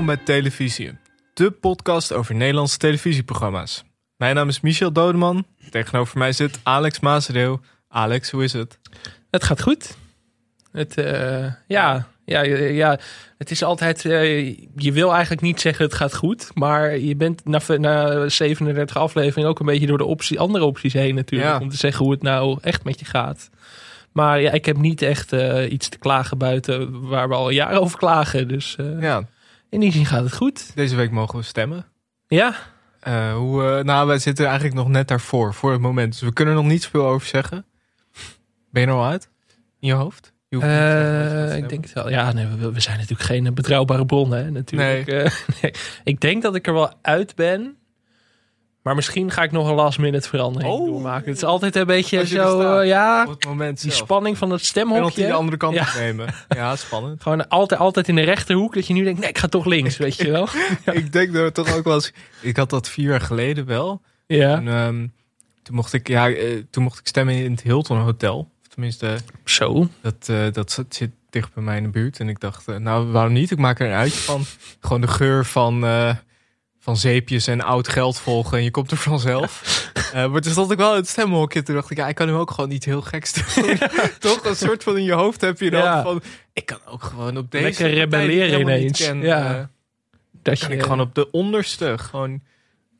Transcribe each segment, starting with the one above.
Welkom bij Televisie, de podcast over Nederlandse televisieprogramma's. Mijn naam is Michel Dodeman. Tegenover mij zit Alex Maasdeel. Alex, hoe is het? Het gaat goed. Het, uh, ja, ja, ja, het is altijd. Uh, je wil eigenlijk niet zeggen het gaat goed. Maar je bent na, na 37 afleveringen ook een beetje door de optie, andere opties heen natuurlijk. Ja. Om te zeggen hoe het nou echt met je gaat. Maar ja, ik heb niet echt uh, iets te klagen buiten waar we al jaren over klagen. Dus ja. In die zin gaat het goed. Deze week mogen we stemmen. Ja. hoe, nou, wij zitten eigenlijk nog net daarvoor, voor het moment. Dus we kunnen er nog niet zoveel over zeggen. Ben je er al uit? In je hoofd? Uh, ik denk het wel. Ja, nee, we, we, zijn natuurlijk geen betrouwbare bron, hè, natuurlijk. Nee. Nee. Ik denk dat ik er wel uit ben. Maar misschien ga ik nog een last minute verandering oh. doormaken. Het is altijd een beetje zo, uh, ja, die spanning van het stemhokje. En de andere kant ja. nemen. Ja, spannend. Gewoon altijd, altijd in de rechterhoek dat je nu denkt, nee, ik ga toch links, weet je wel. ik denk dat het toch ook wel eens, ik had dat vier jaar geleden wel. Ja. En, um, toen mocht ik, ja, toen mocht ik stemmen in het Hilton Hotel. Tenminste, zo. Dat, uh, dat zit dicht bij mij in de buurt. En ik dacht, uh, nou waarom niet? Ik maak er een uitje van. Gewoon de geur van, uh, van zeepjes en oud geld volgen. En je komt er vanzelf. maar toen stond ik wel in het stemhokje. Toen dacht ik, ja, ik kan hem ook gewoon niet heel gek doen. Toch een soort van in je hoofd heb je dan ja. van... Ik kan ook gewoon op deze... Lekker rebelleren ineens. Ken, ja. dat kan je... ik gewoon op de onderste gewoon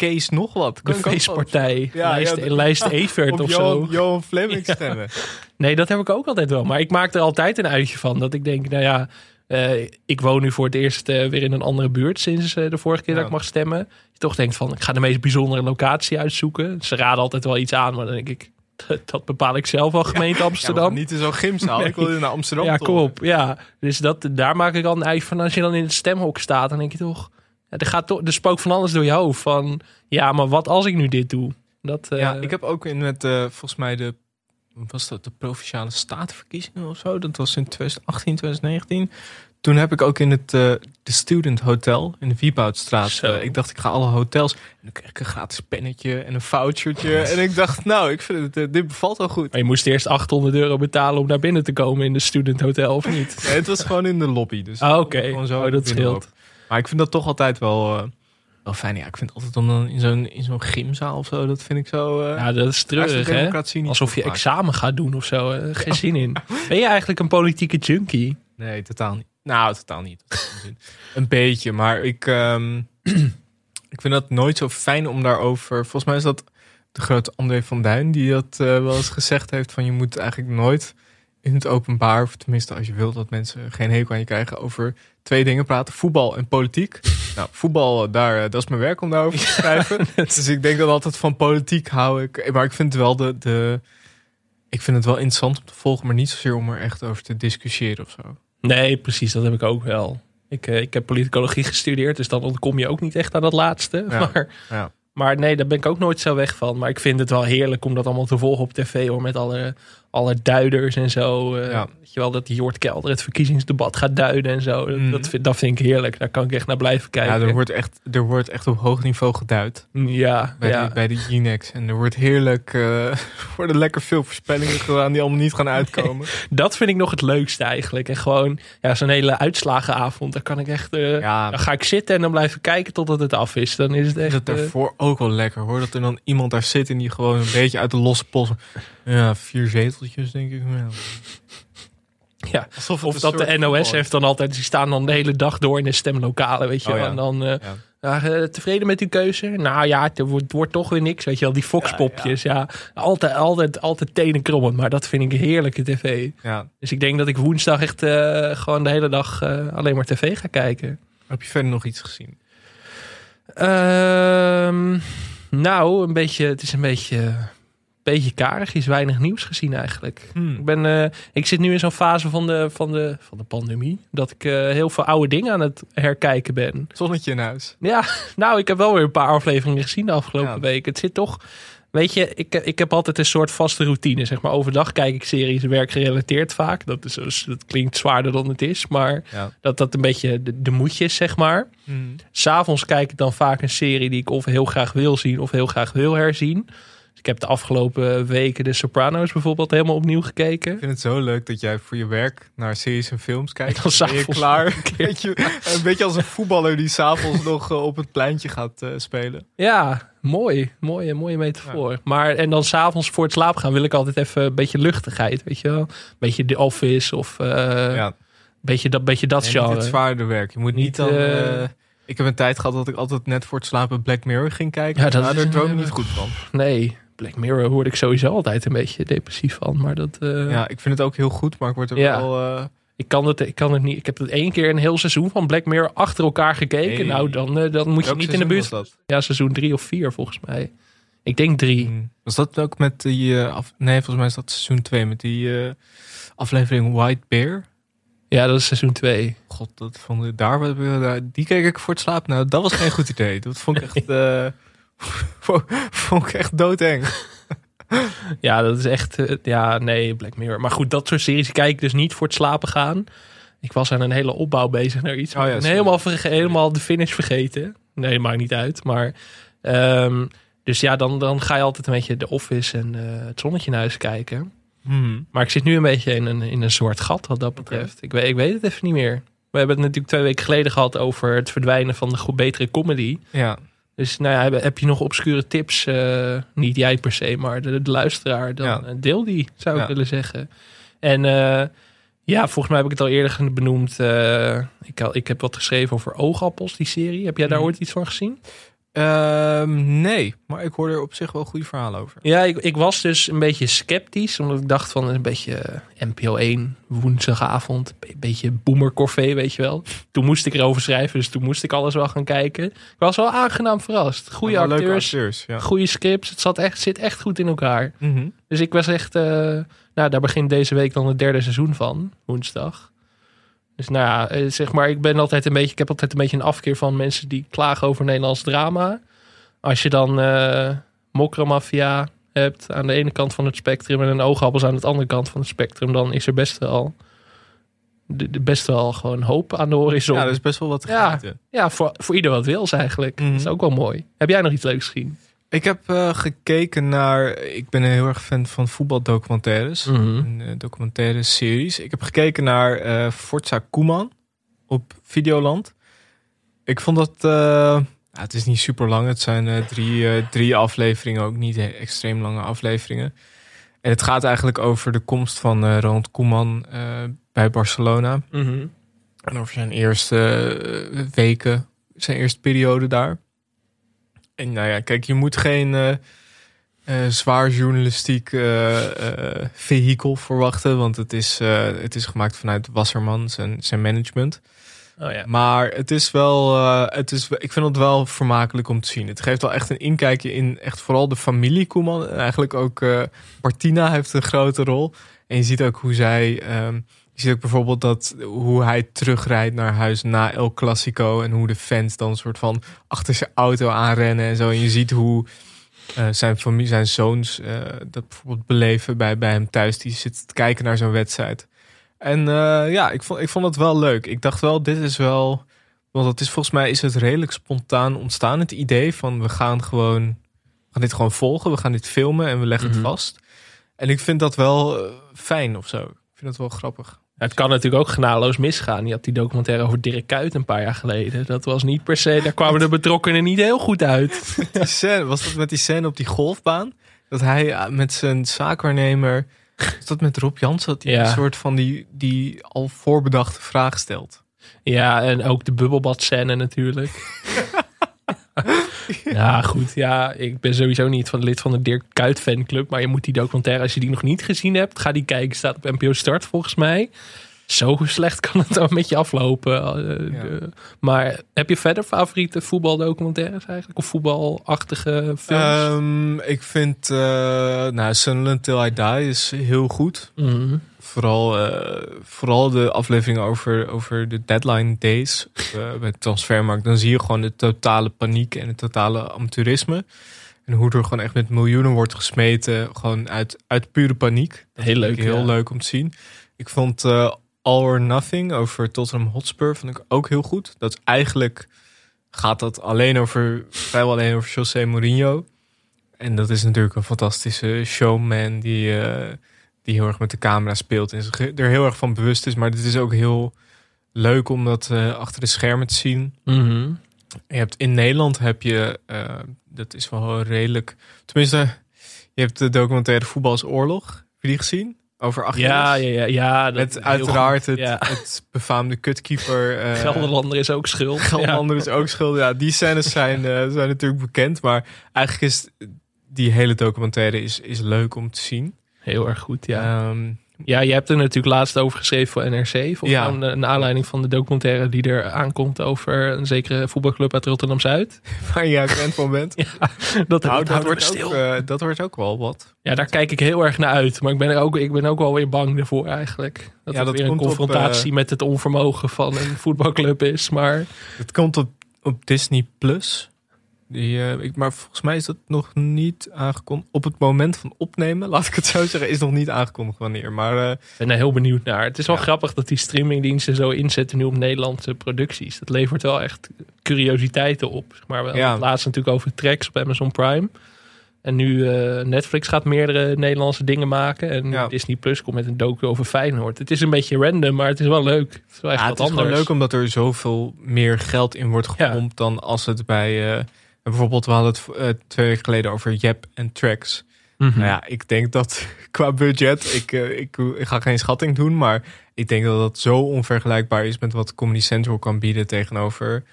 Kees nog wat. De feestpartij. Ja, lijst, ja, lijst Evert of Johan, zo. Johan Fleming stemmen. Nee, dat heb ik ook altijd wel. Maar ik maak er altijd een uitje van. Dat ik denk, nou ja, uh, ik woon nu voor het eerst uh, weer in een andere buurt sinds uh, de vorige keer dat ik mag stemmen. Je toch denkt van, ik ga de meest bijzondere locatie uitzoeken. Ze raden altijd wel iets aan, maar dan denk ik, dat bepaal ik zelf al, gemeente Amsterdam. niet in zo'n gymzaal, nee. ik wil naar Amsterdam. Ja, kom op. Ja, dus dat, daar maak ik al een uitje van. Als je dan in het stemhok staat, dan denk je toch ja, er gaat toch, er spook van alles door je hoofd. Van ja, maar wat als ik nu dit doe? Dat, Ja, ik heb ook in met volgens mij de was dat de provinciale statenverkiezingen of zo? Dat was in 2018, 2019. Toen heb ik ook in het uh, de Student Hotel in de Wieboudstraat. Uh, ik dacht, ik ga alle hotels. En dan kreeg ik een gratis pennetje en een vouchertje. en ik dacht, nou, ik vind het, dit bevalt wel goed. Maar je moest eerst 800 euro betalen om naar binnen te komen in de Student Hotel, of niet? nee, het was gewoon in de lobby. Dus ah, oké. Okay. Oh, dat scheelt. Maar ik vind dat toch altijd wel, wel fijn. Ja, ik vind altijd om dan in zo'n, in zo'n gymzaal of zo, dat vind ik zo... Uh, ja, dat is terug, hè? Alsof je examen gaat doen of zo. Uh, geen zin in. Ben je eigenlijk een politieke junkie? Nee, totaal niet. Nou, totaal niet. een beetje, maar ik, um, ik vind dat nooit zo fijn om daarover... Volgens mij is dat de grote André van Duin die dat wel eens gezegd heeft van je moet eigenlijk nooit in het openbaar, of tenminste als je wilt dat mensen geen hekel aan je krijgen, over twee dingen praten: voetbal en politiek. nou, voetbal, daar, eh, dat is mijn werk om daarover te schrijven. dus ik denk dat altijd van politiek hou ik. Maar ik vind het wel de, de. Ik vind het wel interessant om te volgen, maar niet zozeer om er echt over te discussiëren of zo. Nee, precies, dat heb ik ook wel. Ik, eh, ik heb politicologie gestudeerd, dus dan ontkom je ook niet echt aan dat laatste. maar ja. Maar nee, daar ben ik ook nooit zo weg van. Maar ik vind het wel heerlijk om dat allemaal te volgen op tv hoor. Met alle, alle duiders en zo. Uh, Weet je wel, dat Jort Kelder het verkiezingsdebat gaat duiden en zo. Mm. Dat, vind, dat vind ik heerlijk. Daar kan ik echt naar blijven kijken. Ja, er wordt echt, er wordt echt op hoog niveau geduid. Ja. Bij, ja. De, bij de Ginex. En er wordt heerlijk, uh, worden lekker veel voorspellingen gedaan die allemaal niet gaan uitkomen. dat vind ik nog het leukste eigenlijk. En gewoon, ja, zo'n hele uitslagenavond. Daar kan ik echt, uh, ja. dan ga ik zitten en dan blijven kijken totdat het af is. Dan is het echt... Dat daarvoor ook wel lekker hoor. Dat er dan iemand daar zit en die gewoon een beetje uit de losse pols. Ja, vier zeteltjes denk ik. Ja, of dat de NOS heeft dan altijd, die staan dan de hele dag door in de stemlokalen, weet je. Oh, ja. En dan uh, ja. uh, tevreden met uw keuze? Nou ja, het wordt, wordt, toch weer niks, weet je wel. Die foxpopjes, ja, altijd, altijd, altijd tenen krommend. Maar dat vind ik heerlijke tv. Ja. Dus ik denk dat ik woensdag echt uh, gewoon de hele dag alleen maar tv ga kijken. Heb je verder nog iets gezien? Ehm, nou, een beetje, het is een beetje beetje karig. is weinig nieuws gezien eigenlijk. Hmm. Ik, ben, uh, ik zit nu in zo'n fase van de, van, de, van de pandemie. Dat ik uh, heel veel oude dingen aan het herkijken ben. Zonnetje in huis. Ja, nou, ik heb wel weer een paar afleveringen gezien de afgelopen ja. week. Het zit toch... Weet je, ik, ik heb altijd een soort vaste routine. Zeg maar, overdag kijk ik series werkgerelateerd vaak. Dat, is, dus, dat klinkt zwaarder dan het is. Maar ja. dat dat een beetje de, de moedje zeg maar. Mm. S'avonds kijk ik dan vaak een serie die ik of heel graag wil zien... of heel graag wil herzien. Ik heb de afgelopen weken de Sopranos bijvoorbeeld helemaal opnieuw gekeken. Ik vind het zo leuk dat jij voor je werk naar series en films kijkt. En dan ben je klaar. een beetje als een voetballer die s'avonds nog eh, op het pleintje gaat eh, spelen. Ja, mooi. Mooie, mooie metafoor. Maar en dan s'avonds voor het slapen gaan wil ik altijd even een beetje luchtigheid, weet je wel. Een beetje The Office of eh ja, beetje dat, beetje dat nee, niet het zwaarder werk. Je moet niet, Niet, dan... ik heb een tijd gehad dat ik altijd net voor het slapen Black Mirror ging kijken. Ja, Ja, dat daar droom ik niet goed van. Nee, Black Mirror hoorde ik sowieso altijd een beetje depressief van. Maar dat, eh, Ja, ik vind het ook heel goed, maar ik word er Ja. wel... eh, ik, kan het, ik kan het niet. Ik heb het één keer een heel seizoen van Black Mirror achter elkaar gekeken. Nou, dan, eh, dan moet je niet in de buurt. Ja, seizoen drie of vier volgens mij. Ik denk drie. Hmm. Was dat ook met die... af... Nee, volgens mij is dat seizoen 2 met die aflevering White Bear. Ja, dat is seizoen twee. God, dat vond ik, daar, die keek ik voor het slapen. Nou, dat was geen goed idee. Dat vond ik echt, vond ik echt doodeng. Ja, dat is echt. eh, ja, nee, Black Mirror. Maar goed, dat soort series kijk ik dus niet voor het slapen gaan. Ik was aan een hele opbouw bezig naar iets. Oh ja, helemaal, helemaal de finish vergeten. Nee, maakt niet uit. Maar. ehm, dus ja, dan, dan ga je altijd een beetje de office en eh, het zonnetje in huis kijken. Hmm. Maar ik zit nu een beetje in een, in een soort gat wat dat betreft. Ik, weet, ik weet het even niet meer. We hebben het natuurlijk twee weken geleden gehad over het verdwijnen van de goed betere comedy. Ja, Dus nou ja, heb, je nog obscure tips? eh, niet jij per se, maar de, de luisteraar. Dan Ja. eh, deel die, zou ik Ja. willen zeggen. En eh, ja, volgens mij heb ik het al eerder benoemd. ik, ik heb wat geschreven over oogappels, die serie. Heb jij daar Mhm. ooit iets van gezien? Ehm, nee, maar ik hoor er op zich wel goede verhalen over. Ja, ik, ik was dus een beetje sceptisch. Omdat ik dacht van een beetje eh, NPO 1, woensdagavond. Een beetje boomercorvée, weet je wel. Toen moest ik erover schrijven, dus toen moest ik alles wel gaan kijken. Ik was wel aangenaam verrast. Goede acteurs, acteurs, ja. goede scripts. Het zat echt, zit echt goed in elkaar. Mhm. Dus ik was echt... eh, nou, daar begint deze week dan het derde seizoen van. Woensdag. Dus nou ja, eh, zeg maar, ik ben altijd een beetje... Ik heb altijd een beetje een afkeer van mensen die klagen over Nederlands drama. Als je dan eh Mokromafia hebt aan de ene kant van het spectrum... en een oogappels aan de andere kant van het spectrum... dan is er best wel... De, de best wel gewoon hoop aan de horizon. Ja, Ja, er is best wel wat te genieten. voor, voor ieder wat wils eigenlijk. Mhm. Dat is ook wel mooi. Heb jij nog iets leuks gezien? Ik heb eh, gekeken naar... Ik ben een heel erg fan van voetbaldocumentaires. En, eh, documentaire series. Ik heb gekeken naar eh Forza Koeman op Videoland. Ik vond dat... ja, het is niet super lang. Het zijn drie, drie afleveringen. Ook niet extreem lange afleveringen. En het gaat eigenlijk over de komst van Ronald Koeman bij Barcelona. Mhm. En over zijn eerste weken, zijn eerste periode daar. En nou ja, kijk, je moet geen eh, eh, zwaar journalistiek eh, eh, vehikel verwachten. Want het is, het is gemaakt vanuit Wasserman, zijn, zijn management. Oh ja. Maar het is wel, het is, ik vind het wel vermakelijk om te zien. Het geeft wel echt een inkijkje in echt vooral de familie Koeman. En eigenlijk ook Martina heeft een grote rol. En je ziet ook hoe zij, ehm, je ziet ook bijvoorbeeld dat hoe hij terugrijdt naar huis na El Clasico. En hoe de fans dan een soort van achter zijn auto aanrennen en zo. En je ziet hoe eh, zijn familie, zijn zoons eh, dat bijvoorbeeld beleven bij, bij hem thuis. Die zitten te kijken naar zo'n wedstrijd. En eh, ja, ik vond, ik vond het wel leuk. Ik dacht wel, dit is wel. Want het is volgens mij is het redelijk spontaan ontstaan. Het idee van we gaan gewoon. We gaan dit gewoon volgen. We gaan dit filmen en we leggen Mhm. het vast. En ik vind dat wel fijn of zo. Ik vind het wel grappig. Het kan natuurlijk ook genadeloos misgaan. Je had die documentaire over Dirk Kuyt een paar jaar geleden. Dat was niet per se, daar kwamen de betrokkenen niet heel goed uit. Die scène, was dat met die scène op die golfbaan? Dat hij eh, met zijn zaakwaarnemer. Was dat met Rob Jansen? Dat hij Ja. een soort van die, die al voorbedachte vraag stelt. Ja, en ook de bubbelbadscène natuurlijk. ja, goed. Ja, ik ben sowieso niet van lid van de Dirk Kuyt fanclub. Maar je moet die documentaire, als je die nog niet gezien hebt, ga die kijken. Staat op NPO Start volgens mij. Zo slecht kan het dan met je aflopen. Eh, Ja. de- maar heb je verder favoriete voetbaldocumentaires eigenlijk? Of voetbalachtige films? Ehm, ik vind. eh nou, Sunderland Till I Die is heel goed. Mhm. Vooral, eh, vooral de afleveringen over, over de deadline days eh, bij de transfermarkt. Dan zie je gewoon de totale paniek en het totale amateurisme. En hoe er gewoon echt met miljoenen wordt gesmeten. Gewoon uit, uit pure paniek. Dat Heel leuk, heel ja. leuk om te zien. Ik vond eh, All or Nothing over Tottenham Hotspur vond ik ook heel goed. Dat is eigenlijk gaat dat alleen over, vrijwel alleen over José Mourinho. en dat is natuurlijk een fantastische showman die, die heel erg met de camera speelt en zich er heel erg van bewust is. Maar dit is ook heel leuk om dat eh, achter de schermen te zien. Mhm. Je hebt in Nederland heb je, eh, dat is wel redelijk, tenminste, je hebt de documentaire Voetbalsoorlog. Heb je die gezien? Over Achilles. Ja, ja, ja. ja dat Met uiteraard het, Ja. het befaamde kutkeeper. eh, Gelderlander is ook schuld. Gelderlander is ook schuld. Ja, die scènes zijn, zijn natuurlijk bekend. Maar eigenlijk is die hele documentaire is, is leuk om te zien. Ja. Heel erg goed, ja. Ehm, Ja, je hebt er natuurlijk laatst over geschreven voor NRC. Volgens Ja. een aanleiding van de documentaire die er aankomt over een zekere voetbalclub uit Rotterdam-Zuid. waar je fan van bent. Dat, Nou, dat dat, wordt stil. ook, eh, dat wordt ook wel wat. Ja, daar kijk ik heel erg naar uit. Maar ik ben, er ook, ik ben ook wel weer bang ervoor eigenlijk. Dat Ja, het dat weer een op, confrontatie met het onvermogen van een voetbalclub is. Maar Het komt op, op Disney Plus. Die, eh, ik, maar volgens mij is dat nog niet aangekondigd. Op het moment van opnemen, laat ik het zo zeggen, is nog niet aangekondigd wanneer. Maar eh, ik ben er heel benieuwd naar. Het is wel Ja. grappig dat die streamingdiensten zo inzetten nu op Nederlandse producties. Dat levert wel echt curiositeiten op. Zeg maar wel. Ja. Laatst natuurlijk over tracks op Amazon Prime. En nu eh, Netflix gaat meerdere Nederlandse dingen maken. En Ja. Disney Plus komt met een docu over Feyenoord. Het is een beetje random, maar het is wel leuk. Het is wel echt ja, wat het is anders. leuk omdat er zoveel meer geld in wordt gepompt dan als het bij... bijvoorbeeld, we hadden het eh, twee weken geleden over Jep en Tracks. Mhm. Nou ja, ik denk dat qua budget, ik, eh, ik, ik ga geen schatting doen, maar ik denk dat dat zo onvergelijkbaar is met wat Comedy Central kan bieden tegenover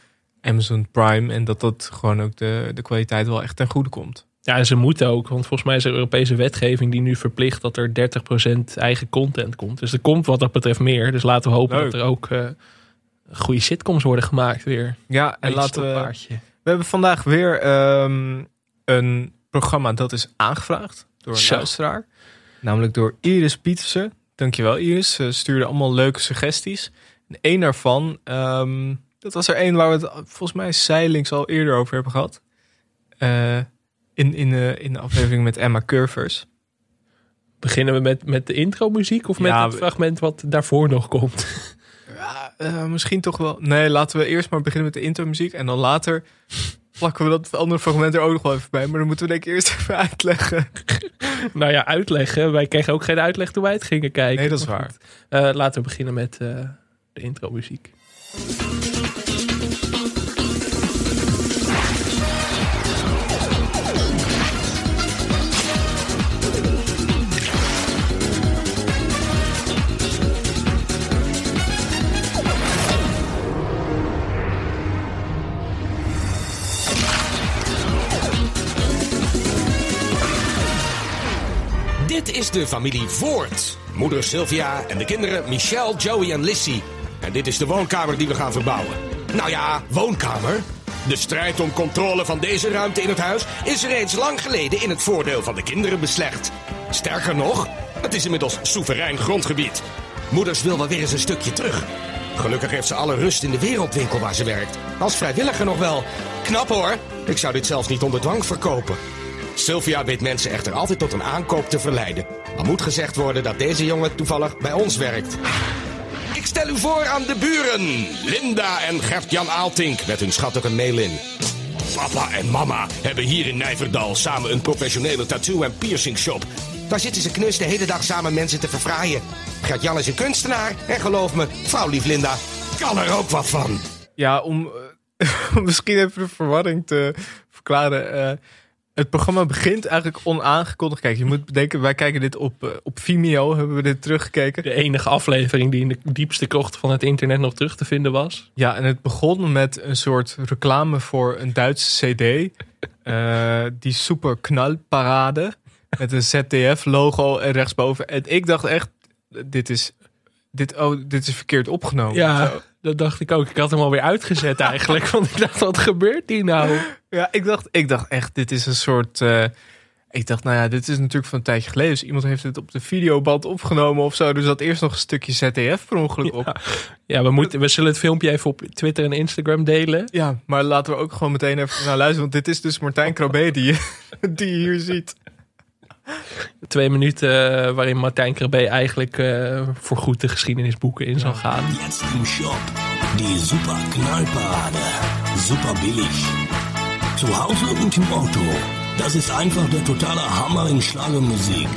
Amazon Prime. En dat dat gewoon ook de, de kwaliteit wel echt ten goede komt. Ja, en ze moeten ook, want volgens mij is er Europese wetgeving die nu verplicht dat er 30% eigen content komt. Dus er komt wat dat betreft meer. Dus laten we hopen Leuk. dat er ook eh, goede sitcoms worden gemaakt weer. Ja, en laten we. We hebben vandaag weer ehm, een programma dat is aangevraagd door een Zo. luisteraar. Namelijk door Iris Pietersen. Dankjewel Iris. Ze stuurde allemaal leuke suggesties. En één daarvan, ehm, dat was er één waar we het volgens mij zeilings al eerder over hebben gehad. Eh, in, in, de, in de aflevering met Emma Curvers. Beginnen we met, met de intro muziek of met Ja, het fragment wat daarvoor nog komt? Ja, eh, misschien toch wel. Nee, laten we eerst maar beginnen met de intro-muziek. En dan later plakken we dat andere fragment er ook nog wel even bij. Maar dan moeten we denk ik eerst even uitleggen. nou ja, uitleggen. Wij kregen ook geen uitleg toen wij het gingen kijken. Nee, dat is waar. Eh, laten we beginnen met eh, de intro de familie Voort. Moeder Sylvia en de kinderen Michelle, Joey en Lissy. En dit is de woonkamer die we gaan verbouwen. Nou ja, woonkamer. De strijd om controle van deze ruimte in het huis is reeds lang geleden in het voordeel van de kinderen beslecht. Sterker nog, het is inmiddels soeverein grondgebied. Moeders wil wel weer eens een stukje terug. Gelukkig heeft ze alle rust in de wereldwinkel waar ze werkt. Als vrijwilliger nog wel. Knap hoor. Ik zou dit zelfs niet onder dwang verkopen. Sylvia weet mensen echter altijd tot een aankoop te verleiden. Al moet gezegd worden dat deze jongen toevallig bij ons werkt. Ik stel u voor aan de buren. Linda en Gert-Jan Aaltink met hun schattige mail-in. Papa en mama hebben hier in Nijverdal samen een professionele tattoo- en piercing shop. Daar zitten ze knus de hele dag samen mensen te verfraaien. Gert-Jan is een kunstenaar en geloof me, vrouwlief Linda kan er ook wat van. Ja, om eh, misschien even de verwarring te verklaren. eh, het programma begint eigenlijk onaangekondigd. Kijk, je moet bedenken, wij kijken dit op, eh, op Vimeo, hebben we dit teruggekeken. De enige aflevering die in de diepste krocht van het internet nog terug te vinden was. Ja, en het begon met een soort reclame voor een Duitse CD. eh, die super knalparade. Met een ZDF-logo en rechtsboven. En ik dacht echt, dit is, dit, oh, dit is verkeerd opgenomen. Ja, Zo. Dat dacht ik ook. Ik had hem alweer uitgezet eigenlijk. Want ik dacht, wat gebeurt hier nou? Ja, ik dacht, ik dacht echt, dit is een soort. eh, ik dacht, nou ja, dit is natuurlijk van een tijdje geleden. Dus iemand heeft het op de videoband opgenomen of zo. Dus dat eerst nog een stukje ZDF per ongeluk op. Ja, we, moeten, we zullen het filmpje even op Twitter en Instagram delen. Ja, maar laten we ook gewoon meteen even naar luisteren. Want dit is dus Martijn Krabbe die, die je hier ziet. Twee minuten eh, waarin Martijn Krabbe eigenlijk eh voorgoed de geschiedenisboeken in zal gaan. Jetzt im Shop. Die Super Knallparade. Super billig. Zu Hause und im Auto. Das ist einfach der totale Hammer in Schlagermusik.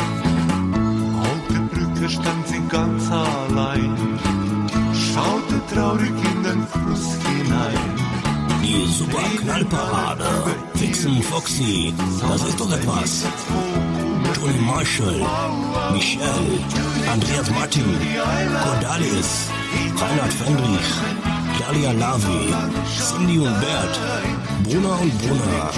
Auf der Brücke stand sie ganz allein, schaute traurig in den Fluss hinein. Die super Knallparade. Vixen Foxy. Das ist doch etwas. Tony Marshall. Michelle. Andreas Martin. Cordalis. Reinhard Fendrich. Dalia Lavi. Cindy und Bert. Brunner und Brunner.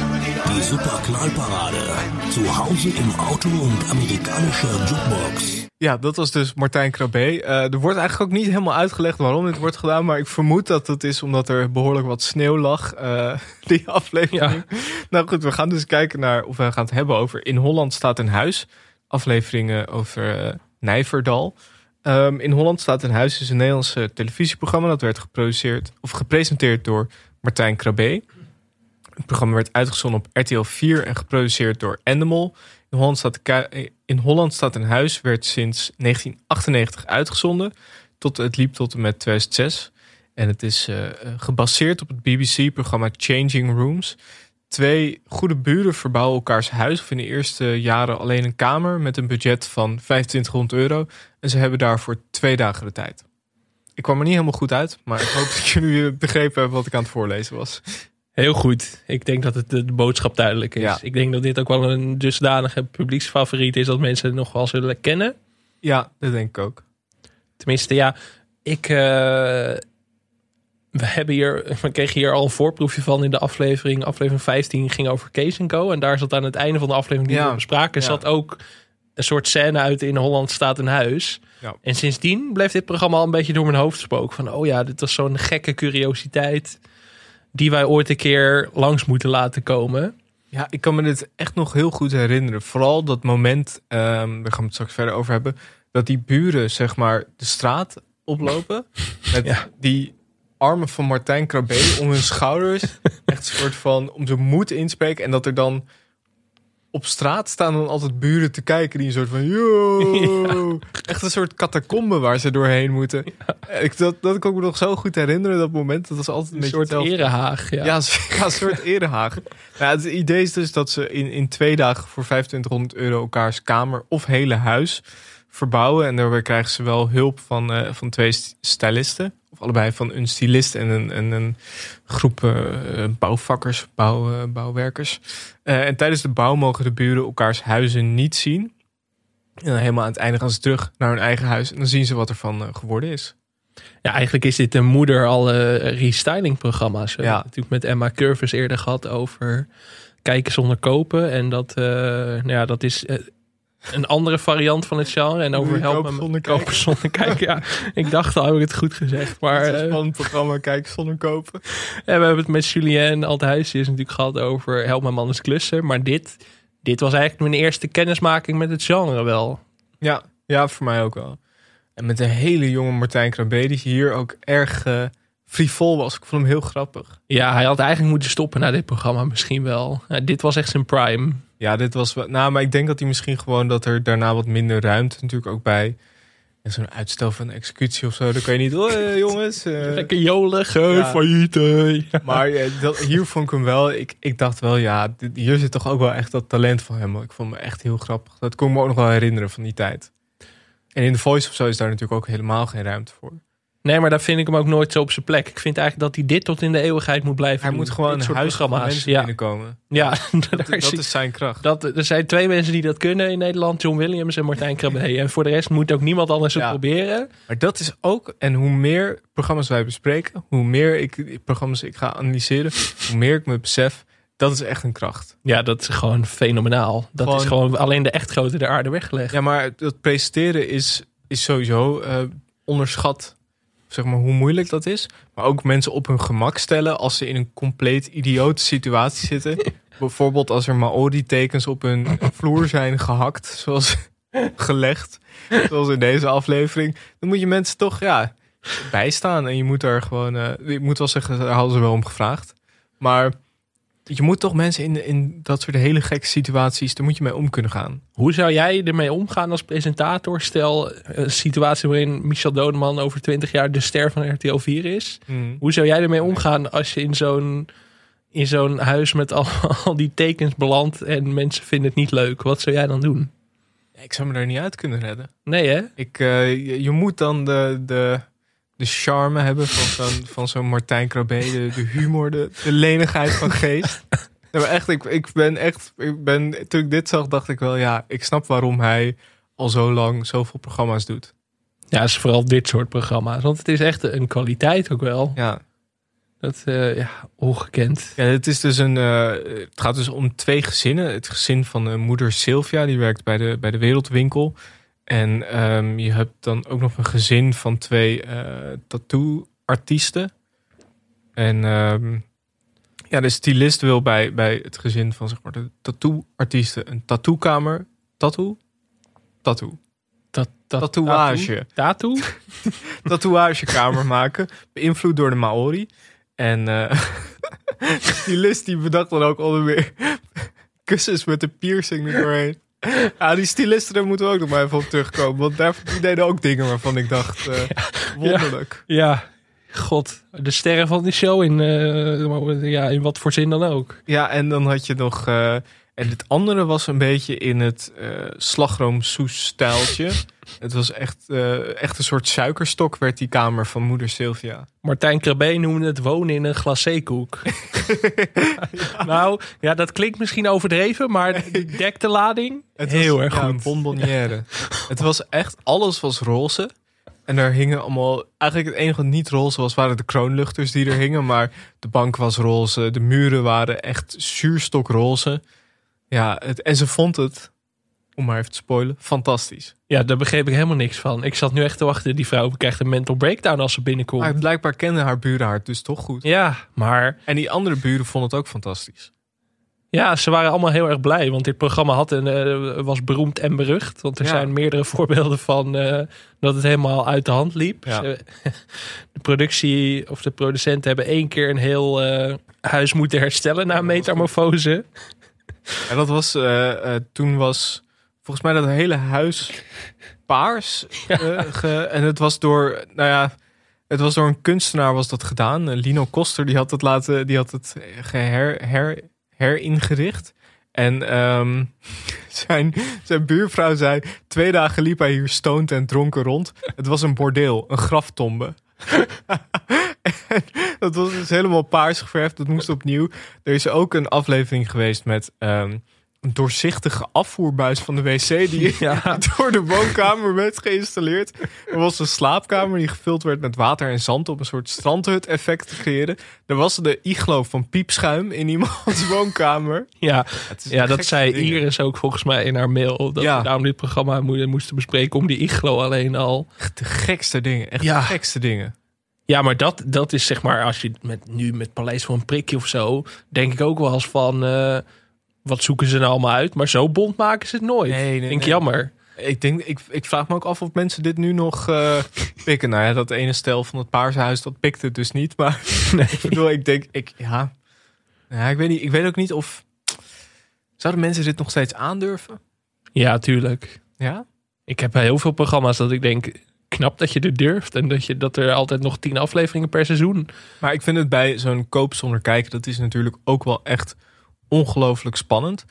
Die super Knallparade. Zu Hause im Auto und amerikanische Jukebox. Ja, dat was dus Martijn Krabbe. Eh, er wordt eigenlijk ook niet helemaal uitgelegd waarom dit wordt gedaan. Maar ik vermoed dat het is omdat er behoorlijk wat sneeuw lag. eh, die aflevering. Nou goed, we gaan dus kijken naar of we gaan het hebben over In Holland staat een huis. Afleveringen over eh, Nijverdal. Ehm, in Holland staat een huis is een Nederlands eh, televisieprogramma. Dat werd geproduceerd of gepresenteerd door Martijn Krabbe. Het programma werd uitgezonden op RTL 4 en geproduceerd door Endemol. In Holland, staat in Holland staat een huis werd sinds 1998 uitgezonden. Tot, het liep tot en met 2006. En het is eh, eh, gebaseerd op het BBC-programma Changing Rooms. Twee goede buren verbouwen elkaars huis. Of in de eerste jaren alleen een kamer met een budget van 2500 euro. En ze hebben daarvoor twee dagen de tijd. Ik kwam er niet helemaal goed uit, maar ik hoop dat jullie begrepen hebben wat ik aan het voorlezen was. Heel goed. Ik denk dat het de, boodschap duidelijk is. Ja. Ik denk dat dit ook wel een dusdanige publieksfavoriet is dat mensen het nog wel zullen kennen. Ja, dat denk ik ook. Tenminste, ja, ik. eh, we hebben hier, we kregen hier al een voorproefje van in de aflevering. Aflevering 15 ging over Kees Co. En daar zat aan het einde van de aflevering die Ja, we bespraken, ja. zat ook een soort scène uit in Holland staat een huis. Ja. En sindsdien bleef dit programma al een beetje door mijn hoofd spoken. Van, oh ja, dit was zo'n gekke curiositeit die wij ooit een keer langs moeten laten komen. Ja, ik kan me dit echt nog heel goed herinneren. Vooral dat moment, ehm, daar gaan we het straks verder over hebben, dat die buren zeg maar de straat oplopen met Ja. die armen van Martijn Krabbe om hun schouders, echt een soort van om ze moed inspreken en dat er dan op straat staan dan altijd buren te kijken die een soort van yo, echt een soort catacombe waar ze doorheen moeten. Ik, dat, dat kan ik me nog zo goed herinneren dat moment. Dat was altijd een, Een soort hetzelfde. erehaag. Ja. Een soort erehaag. Nou, het idee is dus dat ze in, in twee dagen voor 2500 euro elkaars kamer of hele huis verbouwen. En daarbij krijgen ze wel hulp van, eh, van twee st- stylisten. Of allebei van een stylist en een, en een groep eh, bouwvakkers, bouw, eh, bouwwerkers. Eh, en tijdens de bouw mogen de buren elkaars huizen niet zien. En dan helemaal aan het einde gaan ze terug naar hun eigen huis. En dan zien ze wat er van geworden is. Ja, eigenlijk is dit de moeder alle restyling programma's. We Ja. hebben natuurlijk met Emma Curvis eerder gehad over kijken zonder kopen. En dat, nou ja, dat is een andere variant van het genre. En over kopen met zonder kopen kijken? zonder kijken. Ja, ik dacht al, heb ik het goed gezegd. Maar Het is eh, van het programma Kijk zonder kopen. en we hebben het met Julien Althuisjes natuurlijk gehad over Help mijn man eens klussen. Maar dit, dit was eigenlijk mijn eerste kennismaking met het genre wel. Ja, ja, voor mij ook wel. En met een hele jonge Martijn Krabbe, die hier ook erg eh frivol was. Ik vond hem heel grappig. Ja, hij had eigenlijk moeten stoppen na dit programma misschien wel. Ja, dit was echt zijn prime. Ja, dit was wel. Nou, maar ik denk dat hij misschien gewoon dat er daarna wat minder ruimte natuurlijk ook bij. En zo'n uitstel van een executie of zo. Dan kan je niet. Oh, jongens. eh. Lekker jolig, Ja. failliet. Ja. Maar eh, dat, hier vond ik hem wel. Ik, ik dacht wel, ja, dit- hier zit toch ook wel echt dat talent van hem. Ik vond me echt heel grappig. Dat kon ik me ook nog wel herinneren van die tijd. En in de voice of zo is daar natuurlijk ook helemaal geen ruimte voor. Nee, maar daar vind ik hem ook nooit zo op zijn plek. Ik vind eigenlijk dat hij dit tot in de eeuwigheid moet blijven Hij doen. moet gewoon een soort huis van programma's. mensen Ja, binnenkomen. ja Dat, dat is zijn kracht. dat, er zijn twee mensen die dat kunnen in Nederland. John Williams en Martijn Krabbe. En voor de rest moet ook niemand anders het Ja. proberen. Maar dat is ook, en hoe meer programma's wij bespreken, hoe meer ik programma's ik ga analyseren, hoe meer ik me besef, dat is echt een kracht. Ja, dat is gewoon fenomenaal. Dat Gewoon- is gewoon alleen de echt grote der aarde weggelegd. Ja, maar dat presenteren is, is sowieso eh, onderschat, zeg maar, hoe moeilijk dat is. Maar ook mensen op hun gemak stellen als ze in een compleet idiote situatie zitten. Bijvoorbeeld als er Maori-tekens op hun vloer zijn gehakt, zoals gelegd, zoals in deze aflevering. Dan moet je mensen toch, ja, bijstaan. En je moet daar gewoon, eh ik moet wel zeggen, daar hadden ze wel om gevraagd. Maar je moet toch mensen in, in dat soort hele gekke situaties, daar moet je mee om kunnen gaan. Hoe zou jij ermee omgaan als presentator? Stel een situatie waarin Michel Dodeman over 20 jaar de ster van RTL 4 is. Mm. Hoe zou jij ermee omgaan als je in zo'n in zo'n huis met al, al die tekens belandt en mensen vinden het niet leuk. Wat zou jij dan doen? Ik zou me daar niet uit kunnen redden. Nee hè? Ik, eh, je, je moet dan de, de, de charme hebben van zo'n, van zo'n Martijn Krabbe. De, de humor, de, de lenigheid van geest. Nee, maar echt, ik, ik ben echt... Ik ben, toen ik dit zag, dacht ik wel... Ja, ik snap waarom hij al zo lang zoveel programma's doet. Ja, het is vooral dit soort programma's. Want het is echt een kwaliteit ook wel. Ja, Dat, eh, ja, ongekend. Ja, het, is dus een, eh, het gaat dus om twee gezinnen. Het gezin van de moeder Sylvia, die werkt bij de, bij de Wereldwinkel. En ehm, je hebt dan ook nog een gezin van twee eh, tattoo-artiesten. En ehm, ja, de stylist wil bij, bij het gezin van zeg maar, de tattoo-artiesten een tattoo-kamer. Tattoo? Tattoo. Tatoeage. Tattoo? tatoeagekamer maken. Beïnvloed door de Maori. En eh de stylist die bedacht dan ook onder meer kussens met de piercing er doorheen. Ja, die stylisten, daar moeten we ook nog maar even op terugkomen. Want daar, die deden ook dingen waarvan ik dacht, eh, wonderlijk. Ja, god. De sterren van die show in, eh, ja, in wat voor zin dan ook. Ja, en dan had je nog... eh, en het andere was een beetje in het eh slagroomsoes stijltje. Het was echt, eh, echt een soort suikerstok werd die kamer van moeder Sylvia. Martijn Krabbe noemde het wonen in een glacékoek. Nou, ja, dat klinkt misschien overdreven, maar die dekte lading, Het heel was, erg ja, goed. een bonbonnière. Het was echt, alles was roze. En er hingen allemaal, eigenlijk het enige wat niet roze was, waren de kroonluchters die er hingen. Maar de bank was roze, de muren waren echt zuurstokroze. Ja, het, en ze vond het, om maar even te spoilen, fantastisch. Ja, daar begreep ik helemaal niks van. Ik zat nu echt te wachten, die vrouw krijgt een mental breakdown als ze binnenkomt. Maar blijkbaar kende haar buren haar dus toch goed. Ja, maar En die andere buren vonden het ook fantastisch. ja, ze waren allemaal heel erg blij. Want dit programma had een, eh, was beroemd en berucht. Want er Ja. zijn meerdere voorbeelden van eh, dat het helemaal uit de hand liep. Ja. Ze- de productie of de producenten hebben één keer een heel eh, huis moeten herstellen na een metamorfose. En dat was, eh, eh, toen was volgens mij dat hele huis paars. eh, ge- en het was door, nou ja, het was door een kunstenaar was dat gedaan. Lino Koster, die had het laten, die had het geher, her, heringericht. En ehm, zijn, zijn buurvrouw zei, twee dagen liep hij hier stoned en dronken rond. Het was een bordeel, een graftombe. Dat was dus helemaal paars geverfd. Dat moest opnieuw. Er is ook een aflevering geweest met ehm, een doorzichtige afvoerbuis van de wc die Ja. door de woonkamer werd geïnstalleerd. Er was een slaapkamer die gevuld werd met water en zand om een soort strandhut effect te creëren. Er was de iglo van piepschuim in iemands woonkamer. Ja, ja dat zei dingen. Iris ook volgens mij in haar mail. Dat Ja. we daarom dit programma mo- moesten bespreken om die iglo alleen al. Echt de gekste dingen. Echt Ja. de gekste dingen. Ja, maar dat, dat is zeg maar, als je met, nu met Paleis voor een prikje of zo, denk ik ook wel eens van, eh, wat zoeken ze nou allemaal uit? Maar zo bond maken ze het nooit. Nee, nee, Vind ik nee. jammer. Ik, denk, ik, ik vraag me ook af of mensen dit nu nog eh, pikken. Nou ja, dat ene stel van het Paarse Huis, dat pikt het dus niet. Maar Nee. ik bedoel, ik denk, ik, ja, ja ik, weet niet, ik weet ook niet of... Zouden mensen dit nog steeds aandurven? Ja, tuurlijk. Ja? Ik heb heel veel programma's dat ik denk, knap dat je er durft. En dat, je, dat er altijd nog tien afleveringen per seizoen. Maar ik vind het bij zo'n koop zonder kijken, dat is natuurlijk ook wel echt ongelooflijk spannend.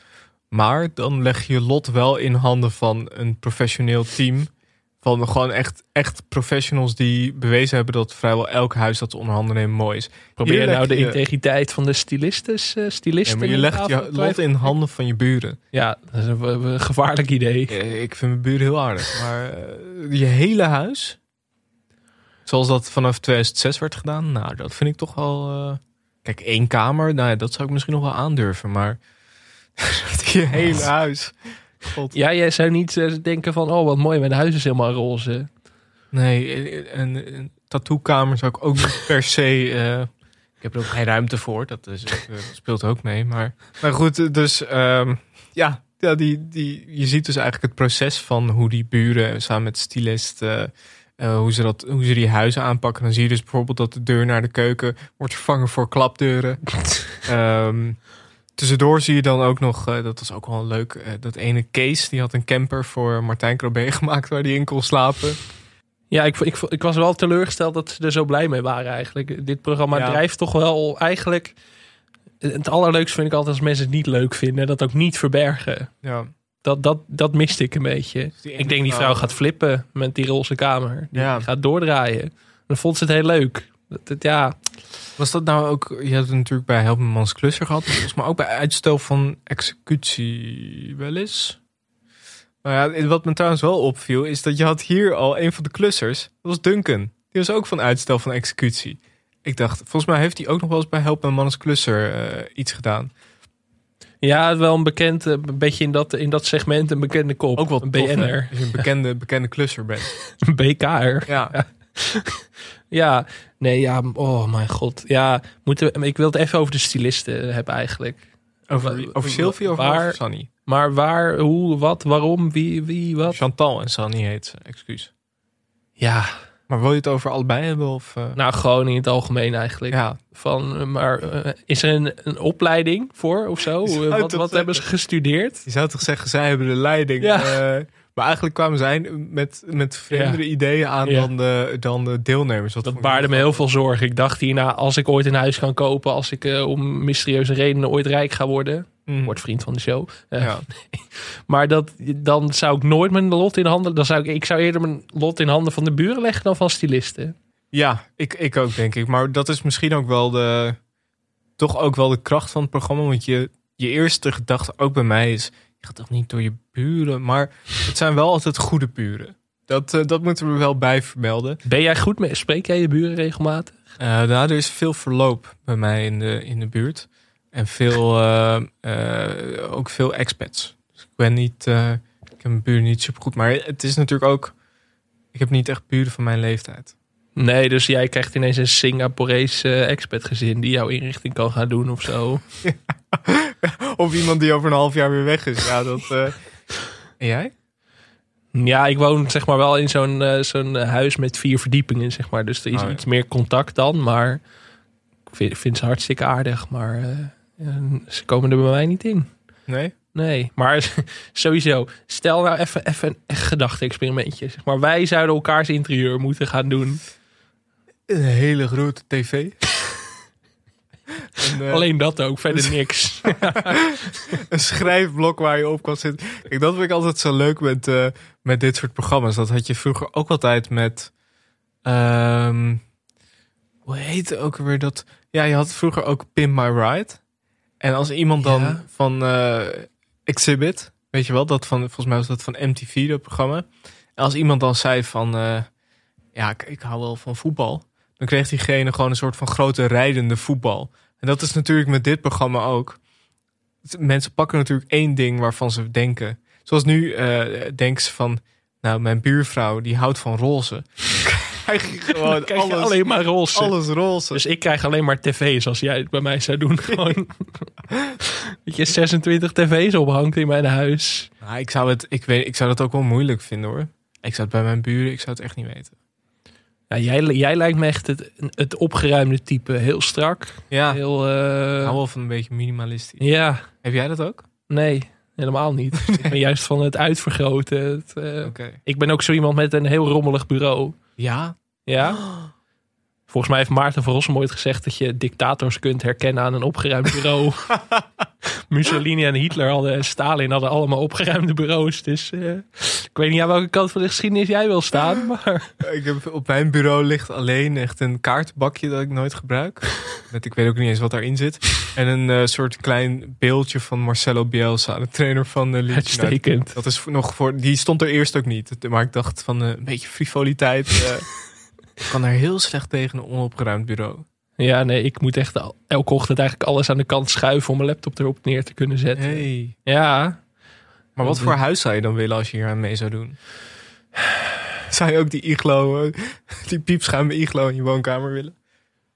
Maar dan leg je lot wel in handen van een professioneel team. Van gewoon echt, echt professionals die bewezen hebben dat vrijwel elk huis dat ze onder handen nemen mooi is. Probeer je nou de je- integriteit van de stylistes, eh Ja, stylisten maar je legt je lot in handen van je buren. Ja, dat is een, gevaarlijk idee. Ik vind mijn buren heel aardig. Maar eh, je hele huis, zoals dat vanaf 2006 werd gedaan, nou, dat vind ik toch wel. eh, Kijk, één kamer, nou ja, dat zou ik misschien nog wel aandurven. Maar je hele huis. God. Ja, jij zou niet eh, denken van, oh wat mooi, mijn huis is helemaal roze. Nee, een, een tattookamer zou ik ook niet per se. eh, ik heb er ook geen ruimte voor. Dat, is, eh, dat speelt ook mee. Maar, maar goed, dus ehm, ja, ja die, die, je ziet dus eigenlijk het proces van hoe die buren samen met de stylist. Eh, hoe, ze dat, hoe ze die huizen aanpakken. Dan zie je dus bijvoorbeeld dat de deur naar de keuken wordt vervangen voor klapdeuren. Ehm, tussendoor zie je dan ook nog, eh, dat was ook wel leuk, eh, dat ene Kees, die had een camper voor Martijn Krabbe gemaakt waar die in kon slapen. Ja, ik, ik, ik was wel teleurgesteld dat ze er zo blij mee waren eigenlijk. Dit programma Ja. drijft toch wel eigenlijk Het allerleukste vind ik altijd als mensen het niet leuk vinden. Dat ook niet verbergen. Ja. Dat, dat, dat miste ik een beetje. Ik denk die vrouw gaat flippen met die roze kamer. Die Ja. gaat doordraaien. Dan vond ze het heel leuk. Dat, dat- ja, Was dat nou ook, je hebt het natuurlijk bij Help Me Mans Klusser gehad, maar volgens mij ook bij uitstel van executie wel eens. Maar ja, wat me trouwens wel opviel, is dat je had hier al een van de klussers, dat was Duncan. Die was ook van uitstel van executie. Ik dacht, volgens mij heeft hij ook nog wel eens bij Help Me Mans Klusser eh, iets gedaan. Ja wel een bekend, eh, een beetje in dat, in dat segment een bekende kop. Ook wel een tof, hè? BN'er. Als je een bekende, bekende klusser bent. Een BK'er. Ja, Ja, nee, ja, oh mijn god. Ja, moeten we, ik wil het even over de stylisten hebben eigenlijk. over, over Sylvie of Waar- over Sunny? Maar waar, hoe, wat, waarom, wie, wie, wat? Chantal en Sunny heet ze, excuus. Ja, Maar wil je het over allebei hebben? Of, eh? nou gewoon in het algemeen eigenlijk. ja, Van, eh, maar eh, is er een, een opleiding voor of zo? Wat wat hebben ze gestudeerd? Je zou toch zeggen, zij hebben de leiding. Ja. Maar eigenlijk kwamen zij met, met vreemdere ideeën aan Ja. dan, de, dan de deelnemers. Wat Dat baarde me heel veel zorgen. Ik dacht hierna, als ik ooit een huis kan kopen, als ik eh, om mysterieuze redenen ooit rijk ga worden, Mm. word vriend van de show. Eh, Ja. Maar dat, dan zou ik nooit mijn lot in handen. Dan zou ik, ik zou eerder mijn lot in handen van de buren leggen dan van stylisten. ja, ik, ik ook denk ik. Maar dat is misschien ook wel de, toch ook wel de kracht van het programma. Want je, je eerste gedachte, ook bij mij, is, je gaat toch niet door je buren. Maar het zijn wel altijd goede buren. Dat, eh, dat moeten we wel bij vermelden. Ben jij goed mee? Spreek jij je buren regelmatig? Nou, er is veel verloop bij mij in de, in de buurt. En veel, eh, ook veel expats. Dus ik ben niet, ik heb mijn buren niet super goed. Maar het is natuurlijk ook, ik heb niet echt buren van mijn leeftijd. Nee, dus jij krijgt ineens een Singaporese uh, expertgezin die jouw inrichting kan gaan doen of zo. Of iemand die over een half jaar weer weg is. Ja, dat. eh. En jij? Ja, ik woon zeg maar wel in zo'n eh, zo'n huis met vier verdiepingen, zeg maar. Dus er is Oh, ja. iets meer contact dan. Maar ik vind, vind ze hartstikke aardig. Maar eh, ze komen er bij mij niet in. Nee? Nee, maar sowieso. Stel nou even, even een gedachte-experimentje. Zeg maar, wij zouden elkaars interieur moeten gaan doen. Een hele grote tv. Eh, Alleen dat ook, verder niks. een schrijfblok waar je op kan zitten. Kijk, dat vind ik altijd zo leuk met, eh, met dit soort programma's. Dat had je vroeger ook altijd met. ehm, hoe heet ook weer dat? Ja, je had vroeger ook Pin My Ride. En als iemand dan Ja. van eh, Exhibit, weet je wel, dat van, volgens mij was dat van MTV, dat programma. En als iemand dan zei van, ja, ik, ik hou wel van voetbal. Dan kreeg diegene gewoon een soort van grote rijdende voetbal. En dat is natuurlijk met dit programma ook. Mensen pakken natuurlijk één ding waarvan ze denken. Zoals nu eh denken ze van, nou, mijn buurvrouw die houdt van roze. Krijg je gewoon Krijg je alles, alleen maar roze. alles roze. Dus ik krijg alleen maar tv's als jij het bij mij zou doen. Gewoon dat je 26 tv's ophangt in mijn huis. Nou, ik, zou het, ik, weet, ik zou dat ook wel moeilijk vinden hoor. Ik zou het bij mijn buren, ik zou het echt niet weten. Ja, jij, jij lijkt me echt het, het opgeruimde type. Heel strak. Ja, Heel, ik hou wel van een beetje minimalistisch. ja, Heb jij dat ook? nee, helemaal niet. ik ben juist van het uitvergroten. Het, eh, Oké. Ik ben ook zo iemand met een heel rommelig bureau. Ja? Ja? Volgens mij heeft Maarten van Rossum ooit gezegd dat je dictators kunt herkennen aan een opgeruimd bureau. Mussolini en Hitler hadden en Stalin hadden allemaal opgeruimde bureaus. Dus eh, ik weet niet aan welke kant van de geschiedenis jij wil staan. Maar Ik heb, op mijn bureau ligt alleen echt een kaartenbakje dat ik nooit gebruik. Met, ik weet ook niet eens wat daarin zit. En een eh, soort klein beeldje van Marcelo Bielsa, de trainer van de Leeds United. uitstekend. Dat is nog voor, die stond er eerst ook niet. Maar ik dacht van eh, een beetje frivoliteit. ik kan er heel slecht tegen een onopgeruimd bureau. Ja, nee, ik moet echt al- elke ochtend eigenlijk alles aan de kant schuiven om mijn laptop erop neer te kunnen zetten. Hey. Ja, Maar wat voor huis zou je dan willen als je hier aan mee zou doen? Zou je ook die iglo, die piepschuime iglo in je woonkamer willen?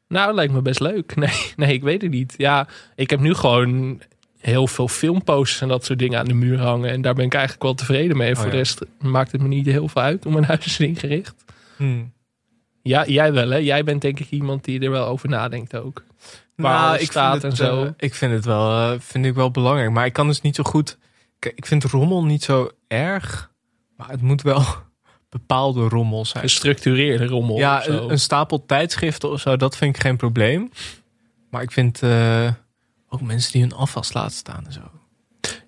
nou lijkt me best leuk. Nee, nee, ik weet het niet. Ja, ik heb nu gewoon heel veel filmposters en dat soort dingen aan de muur hangen. En daar ben ik eigenlijk wel tevreden mee. Oh, Voor ja. de rest maakt het me niet heel veel uit hoe mijn huis is ingericht. Hmm. Ja, jij wel hè? Jij bent denk ik iemand die er wel over nadenkt ook. Waar alles vind staat het, en zo. eh, ik vind het wel, eh, vind ik wel belangrijk. Maar ik kan dus niet zo goed... Kijk, ik vind rommel niet zo erg. Maar het moet wel bepaalde rommel zijn. Gestructureerde rommel ja, of zo. een, een stapel tijdschriften of zo, dat vind ik geen probleem. Maar ik vind... eh, Ook mensen die hun afwas laten staan en zo.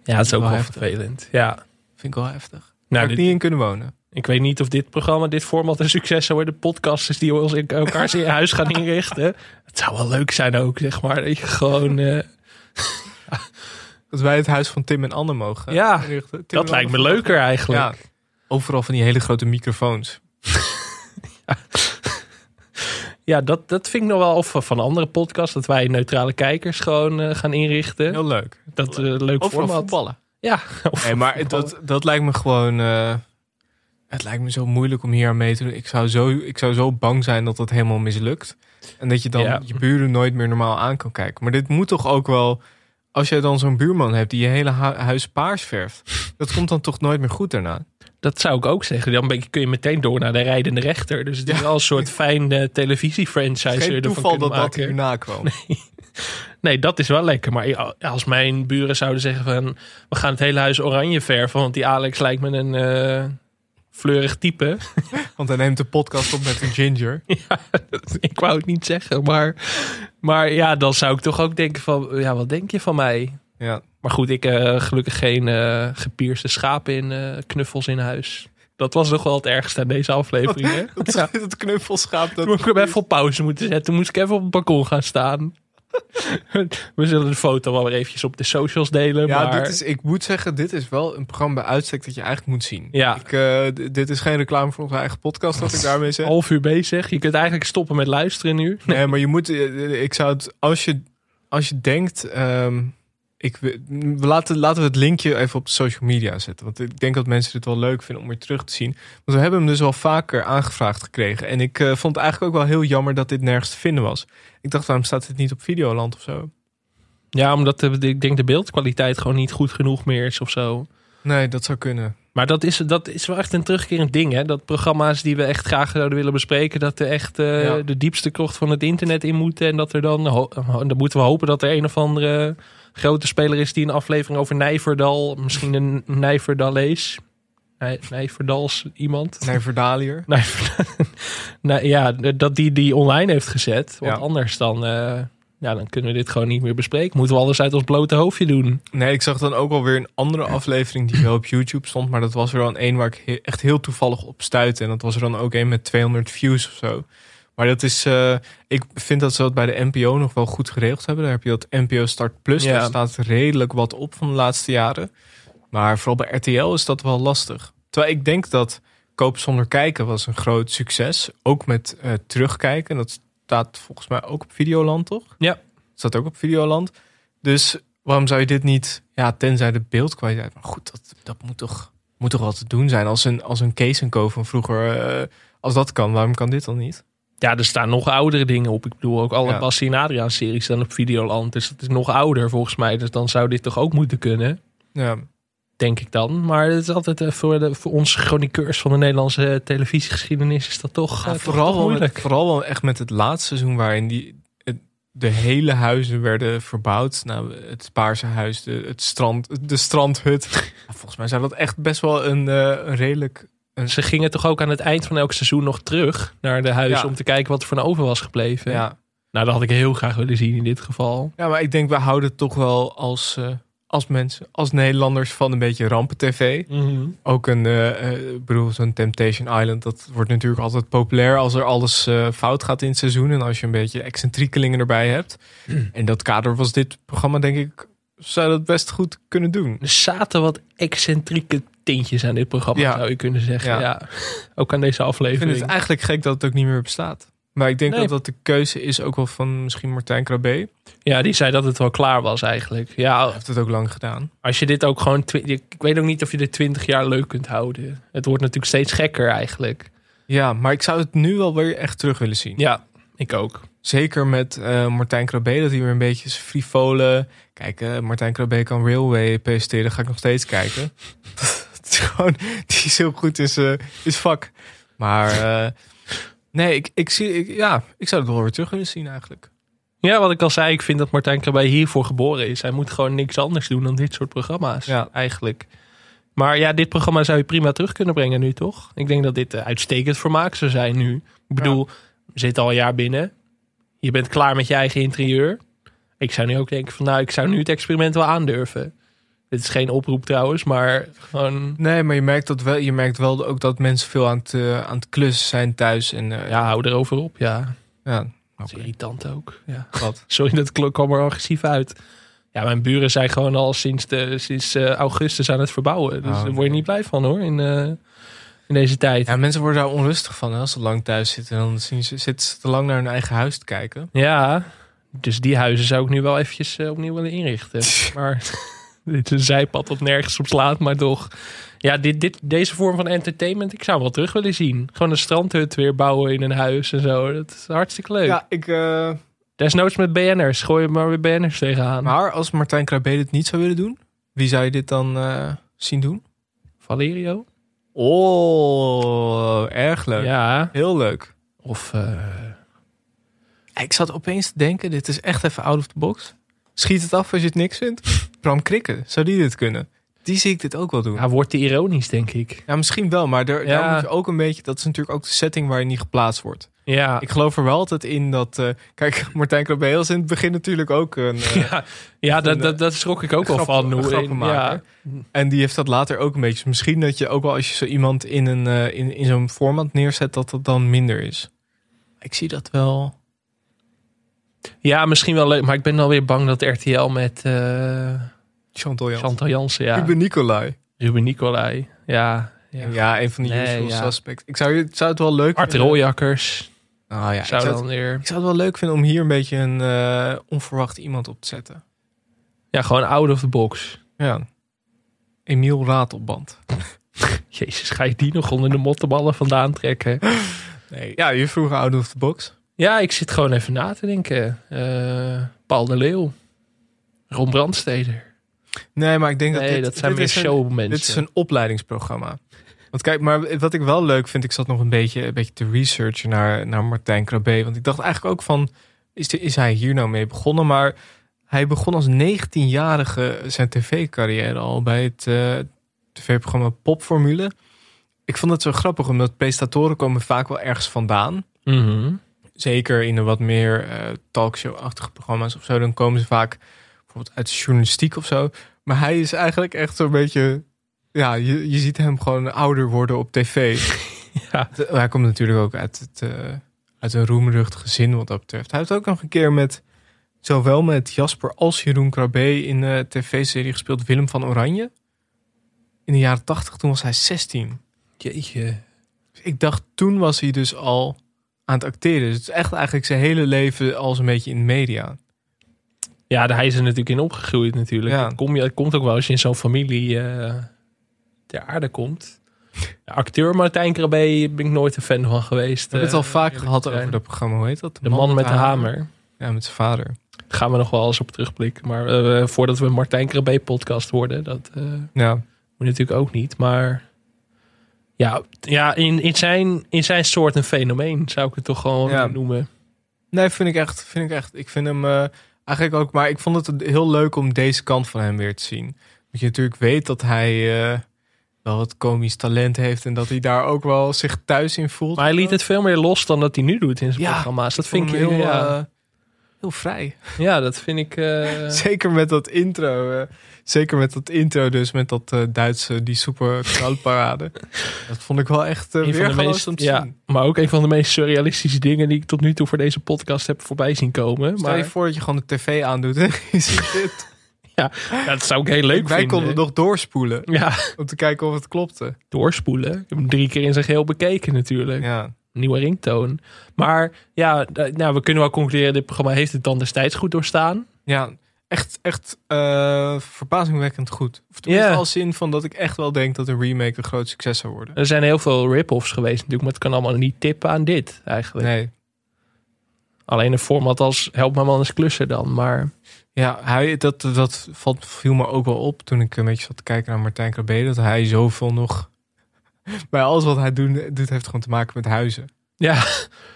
Ja, dat is ook Wel wel vervelend. Ja. Vind ik wel heftig. Daar Nou, had ik dit- niet in kunnen wonen. Ik weet niet of dit programma, dit format een succes zou worden. Podcasters die ons in elkaar in huis gaan inrichten. Het zou wel leuk zijn ook, zeg maar. Dat je gewoon... eh, Dat wij het huis van Tim en Anne mogen Ja, inrichten. Tim dat lijkt me leuker eigenlijk. Ja, overal van die hele grote microfoons. Ja, dat, dat vind ik nog wel of van andere podcasts. Dat wij neutrale kijkers gewoon eh, gaan inrichten. Heel leuk. Dat uh, leuk Overal format. voetballen. Ja, Nee, maar dat, dat lijkt me gewoon... het lijkt me zo moeilijk om hier aan mee te doen. Ik zou zo, ik zou zo bang zijn dat dat helemaal mislukt. En dat je dan Ja. je buren nooit meer normaal aan kan kijken. Maar dit moet toch ook wel... Als jij dan zo'n buurman hebt die je hele hu- huis paars verft. Dat komt dan toch nooit meer goed daarna. dat zou ik ook zeggen. Dan ben je, kun je meteen door naar de rijdende rechter. Dus het is wel een soort fijn eh, televisiefranchise. Geen je toeval dat dat maken. hierna kwam. Nee, dat is wel lekker. Maar als mijn buren zouden zeggen van... we gaan het hele huis oranje verven... want die Alex lijkt me een eh, fleurig type. Want hij neemt de podcast op met een ginger. ik wou het niet zeggen, maar... maar ja, dan zou ik toch ook denken van... ja, wat denk je van mij? Ja, Maar goed, ik eh gelukkig geen eh gepierste schapen in eh, knuffels in huis. Dat was nog wel het ergste aan deze aflevering. Hè? dat, Ja. dat knuffelschaap. Dat Toen ik hem even op pauze moeten zetten. Toen moest ik even op het balkon gaan staan. We zullen de foto wel weer eventjes op de socials delen. Ja, maar... dit is, ik moet zeggen, dit is wel een programma bij uitstek dat je eigenlijk moet zien. Ja. Ik, eh, dit is geen reclame voor onze eigen podcast, wat ik daarmee zeg. half uur bezig. Je kunt eigenlijk stoppen met luisteren nu. Nee, maar je moet, eh, ik zou het, als je, als je denkt, ehm, ik, we laten, laten we het linkje even op de social media zetten. Want ik denk dat mensen dit wel leuk vinden om weer terug te zien. Want we hebben hem dus al vaker aangevraagd gekregen. En ik eh, vond het eigenlijk ook wel heel jammer dat dit nergens te vinden was. Ik dacht, waarom staat dit niet op Videoland of zo? Ja, omdat de, ik denk de beeldkwaliteit gewoon niet goed genoeg meer is of zo. Nee, dat zou kunnen. Maar dat is, dat is wel echt een terugkerend ding. Hè? Dat programma's die we echt graag zouden willen bespreken... dat er echt eh, Ja. de diepste krocht van het internet in moeten. En dat er dan... dan moeten we hopen dat er een of andere grote speler is... die een aflevering over Nijverdal... misschien een Nijverdalees... Nij- Nijverdals iemand... Nee, Verdalier. Nee, nou, ja, dat die die online heeft gezet. Want Ja. anders dan, eh, ja, dan kunnen we dit gewoon niet meer bespreken. Moeten we alles uit ons blote hoofdje doen. Nee, ik zag dan ook alweer een andere aflevering die wel op YouTube stond. Maar dat was er dan één waar ik he- echt heel toevallig op stuitte. En dat was er dan ook één met 200 views of zo. Maar dat is, eh, ik vind dat ze dat bij de NPO nog wel goed geregeld hebben. Daar heb je dat NPO Start Plus. Ja. Daar staat redelijk wat op van de laatste jaren. Maar vooral bij RTL is dat wel lastig. Terwijl ik denk dat Koop zonder kijken was een groot succes. Ook met eh, terugkijken. Dat staat volgens mij ook op Videoland, toch? Ja. Staat ook op Videoland. Dus waarom zou je dit niet... Ja, tenzij de beeldkwaliteit. Maar goed, dat, dat moet, toch, moet toch wel te doen zijn. Als een, als een Kees en Co van vroeger... eh, als dat kan, waarom kan dit dan niet? Ja, er staan nog oudere dingen op. Ik bedoel, ook alle Ja. Bassie en Adriaan series staan op Videoland. Dus het is nog ouder volgens mij. Dus dan zou dit toch ook moeten kunnen. Ja, Denk ik dan. Maar het is altijd eh, voor, de, voor ons chroniqueurs van de Nederlandse televisiegeschiedenis is dat toch, eh, vooral, toch moeilijk. met, vooral wel echt met het laatste seizoen... waarin die, het- de hele huizen werden verbouwd. Nou, het Paarse huis, de, het strand, de strandhut. Volgens mij zou dat echt best wel een, eh, een redelijk... Een, Ze gingen toch ook aan het eind van elk seizoen nog terug naar de Ja. om te kijken wat er van over was gebleven. ja. Nou, dat had ik heel graag willen zien in dit geval. Ja, maar ik denk, we houden toch wel als, eh, als mensen, als Nederlanders van een beetje rampen-tv. Ook een, ik bedoel, zo'n Temptation Island, dat wordt natuurlijk altijd populair als er alles fout gaat in het seizoen. En als je een beetje excentriekelingen erbij hebt. En dat kader was dit programma, denk ik, zou dat best goed kunnen doen. Er zaten wat excentrieke tintjes aan dit programma, Ja. zou je kunnen zeggen. Ja. Ja. Ook aan deze Ik vind aflevering. het eigenlijk gek dat het ook niet meer bestaat. Maar ik denk Nee. dat dat de keuze is ook wel van misschien Martijn Krabbe. Ja, die zei dat het wel klaar was eigenlijk. Ja, heeft het ook lang gedaan. als je dit ook gewoon... Ik weet ook niet of je dit twintig jaar leuk kunt houden. Het wordt natuurlijk steeds gekker eigenlijk. Ja, maar ik zou het nu wel weer echt terug willen zien. Ja, ik ook. Zeker met eh, Martijn Krabbe, dat hij weer een beetje zijn frivole... Kijk, eh, Martijn Krabbe kan Railway presenteren, ga ik nog steeds kijken. Het is gewoon, die is heel goed zijn in zijn vak. Maar eh, nee, ik, ik, zie, ik, ja, ik zou het wel weer terug willen zien eigenlijk. Ja, wat ik al zei, ik vind dat Martijn Krabbe hiervoor geboren is. Hij moet gewoon niks anders doen dan dit soort programma's, Ja. eigenlijk. Maar ja, dit programma zou je prima terug kunnen brengen nu, toch? Ik denk dat dit eh, uitstekend vermaak zou zijn nu. Ik bedoel, we zitten al een jaar binnen. Je bent klaar met je eigen interieur. Ik zou nu ook denken van, nou, ik zou nu het experiment wel aandurven. Dit is geen oproep trouwens, maar gewoon, Nee, maar je merkt, dat wel, je merkt wel ook dat mensen veel aan het, eh, aan het klussen zijn thuis. En eh, ja, hou erover op. Ja, ja, dat is irritant ook. Ja. wat. Sorry, dat kwam er agressief uit. Ja, mijn buren zijn gewoon al sinds, de, sinds eh, augustus aan het verbouwen. Dus Oh, daar word je niet blij van hoor, in, in deze tijd. Ja, mensen worden daar onrustig van hè, als ze lang thuis zitten. Dan zien ze, zitten ze te lang naar hun eigen huis te kijken. Ja, dus die huizen zou ik nu wel eventjes opnieuw willen inrichten. maar dit is een zijpad dat nergens op slaat, maar toch. Ja, dit, dit, deze vorm van entertainment, ik zou hem wel terug willen zien. Gewoon een strandhut weer bouwen in een huis en zo. Dat is hartstikke leuk. Ja, ik... eh, Desnoods met BN'ers. Gooi er maar weer BN'ers tegenaan. maar als Martijn Krabbe dit niet zou willen doen, wie zou je dit dan eh, zien doen? Valerio? Oh, erg leuk. Ja. Heel leuk. Of eh, Ik zat opeens te denken, dit is echt even out of the box. Schiet het af als je het niks vindt. Bram Krikken, zou die dit kunnen? Die zie ik dit ook wel doen. ja, wordt te ironisch, denk ik. Ja, misschien wel, maar daar, Ja. daar moet je ook een beetje... Dat is natuurlijk ook de setting waar je niet geplaatst wordt. Ja. Ik geloof er wel altijd in dat... eh, kijk, Martijn Krabbe in het begin natuurlijk ook een... eh, ja, ja dat, een, dat, dat schrok ik ook wel grap- van. een Hoe, ja, En die heeft dat later ook een beetje. Dus misschien dat je ook wel als je zo iemand in, een, eh, in, in zo'n format neerzet, dat dat dan minder is. Ik zie dat wel. Ja, misschien wel leuk. Maar ik ben alweer bang dat RTL met eh Chantal Jansen. Chantal Jansen, ja. Ruben Nicolai. Ruben Nicolai. Ja. ja. Ja, een van die Nee, usual ja. suspects. Ik zou, ik zou het wel leuk Art vinden. Rooijakkers. Oh, ja, ik, zou zou dan het, weer... ik zou het wel leuk vinden om hier een beetje een eh, onverwacht iemand op te zetten. Ja, gewoon out of the box. Ja. Emiel Ratelband. Jezus, ga je die nog onder de mottenballen vandaan trekken? Nee. Ja, je vroeg out of the box. Ja, ik zit gewoon even na te denken. Eh, Paul de Leeuw. Ron Brandsteder. Nee, maar ik denk dat Nee, dit, dat zijn dit weer is een- showmensen. Dit is een opleidingsprogramma. Want kijk, maar wat ik wel leuk vind, ik zat nog een beetje, een beetje te researchen naar, naar Martijn Krabbe. Want ik dacht eigenlijk ook van, is, de, is hij hier nou mee begonnen? Maar hij begon als 19-jarige zijn tv-carrière al bij het eh, tv-programma Popformule. Ik vond het zo grappig, omdat presentatoren komen vaak wel ergens vandaan. Mhm. Zeker in de wat meer eh, talkshow-achtige programma's of zo. Dan komen ze vaak bijvoorbeeld uit de journalistiek of zo. Maar hij is eigenlijk echt zo'n beetje... Ja, je, je ziet hem gewoon ouder worden op tv. Ja. Hij komt natuurlijk ook uit, het, eh, uit een roemrucht gezin wat dat betreft. Hij heeft ook nog een keer met... Zowel met Jasper als Jeroen Krabbe in de tv-serie gespeeld Willem van Oranje. In de jaren tachtig, toen was hij 16. Jeetje. Ik dacht, toen was hij dus al aan het acteren. Dus het is echt eigenlijk zijn hele leven al zo'n beetje in de media. Ja, hij is er natuurlijk in opgegroeid natuurlijk. Ja. Dat, kom je, dat komt ook wel als je in zo'n familie eh, ter aarde komt. Acteur Martijn Krabbe ben ik nooit een fan van geweest. We hebben het al eh, vaak gehad over dat programma. Hoe heet dat? De man met de hamer. Ja, met zijn vader. Daar gaan we nog wel eens op terugblikken. Maar eh, voordat we een Martijn Krabbe podcast worden, dat Ja. moet natuurlijk ook niet. Maar ja, ja in, in, zijn, in zijn soort een fenomeen zou ik het toch gewoon Ja. noemen. Nee, vind ik echt. Vind ik, echt. ik vind hem eh, eigenlijk ook. Maar ik vond het heel leuk om deze kant van hem weer te zien. Dat je natuurlijk weet dat hij eh, wel wat komisch talent heeft. En dat hij daar ook wel zich thuis in voelt. Maar hij liet het veel meer los dan dat hij nu doet in zijn Ja, programma's. Dat Ik vind ik heel, ja. eh, heel vrij. ja, dat vind ik. Zeker met dat intro. Eh, zeker met dat intro, dus met dat eh, Duitse, die super knalparade. dat vond ik wel echt uh, de weergaloos meest, om te ja, zien. maar ook een van de meest surrealistische dingen die ik tot nu toe voor deze podcast heb voorbij zien komen. Stel je Maar voor dat je gewoon de tv aandoet je dit. ja, dat zou ik heel leuk Wij vinden. konden nog doorspoelen Ja, om te kijken of het klopte. doorspoelen. Ik heb hem drie keer in zijn geheel bekeken natuurlijk. Ja, Nieuwe ringtoon. Maar ja, nou, we kunnen wel concluderen, dit programma heeft het dan destijds goed doorstaan. ja echt, echt eh, verbazingwekkend goed. Of tenminste Ja. als zin van dat ik echt wel denk dat een remake een groot succes zou worden. Er zijn heel veel rip-offs geweest natuurlijk, maar het kan allemaal niet tippen aan dit eigenlijk. Nee. Alleen een format als Help mijn man eens klussen dan, maar Ja, hij, dat, dat valt, viel me ook wel op toen ik een beetje zat te kijken naar Martijn Krabbe. Dat hij zoveel nog... Bij alles wat hij doet, doet heeft gewoon te maken met huizen. Ja.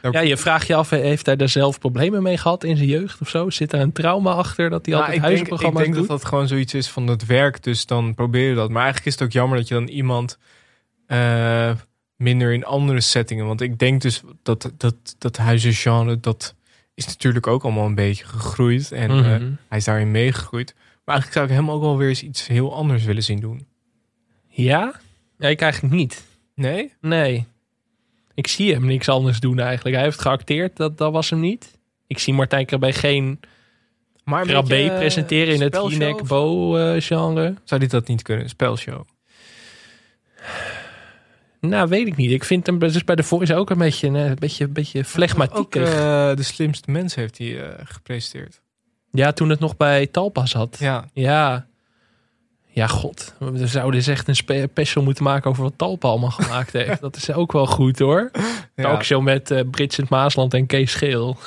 Daar- ja, je vraagt je af, heeft hij daar zelf problemen mee gehad in zijn jeugd of zo? Zit er een trauma achter dat hij Nou, altijd ik denk, ik denk dat doet? dat gewoon zoiets is van het werk, dus dan probeer je dat. Maar eigenlijk is het ook jammer dat je dan iemand eh, minder in andere settingen. Want ik denk dus dat dat, dat huizengenre, dat is natuurlijk ook allemaal een beetje gegroeid. En Mhm. eh, hij is daarin meegegroeid. Maar eigenlijk zou ik hem ook wel weer eens iets heel anders willen zien doen. Ja? Ja, ik eigenlijk niet. Nee? Nee. Ik zie hem niks anders doen eigenlijk. Hij heeft geacteerd, dat, dat was hem niet. Ik zie Martijn Krabbe geen Maar Krabbe beetje, eh, presenteren in het of- Bo eh, genre. Zou dit dat niet kunnen? Een spelshow. Nou, weet ik niet. Ik vind hem dus bij de Voice ook een beetje, eh, een beetje, een beetje Ook flegmatiek. de slimste mensen heeft hij gepresenteerd. Ja, toen het nog bij Talpa zat. Ja. Ja. Ja, god. We zouden eens echt een spe- special moeten maken over wat Talpa allemaal gemaakt heeft. Dat is ook wel goed hoor. ja. Ook zo met eh Brits Maasland en Kees Geel.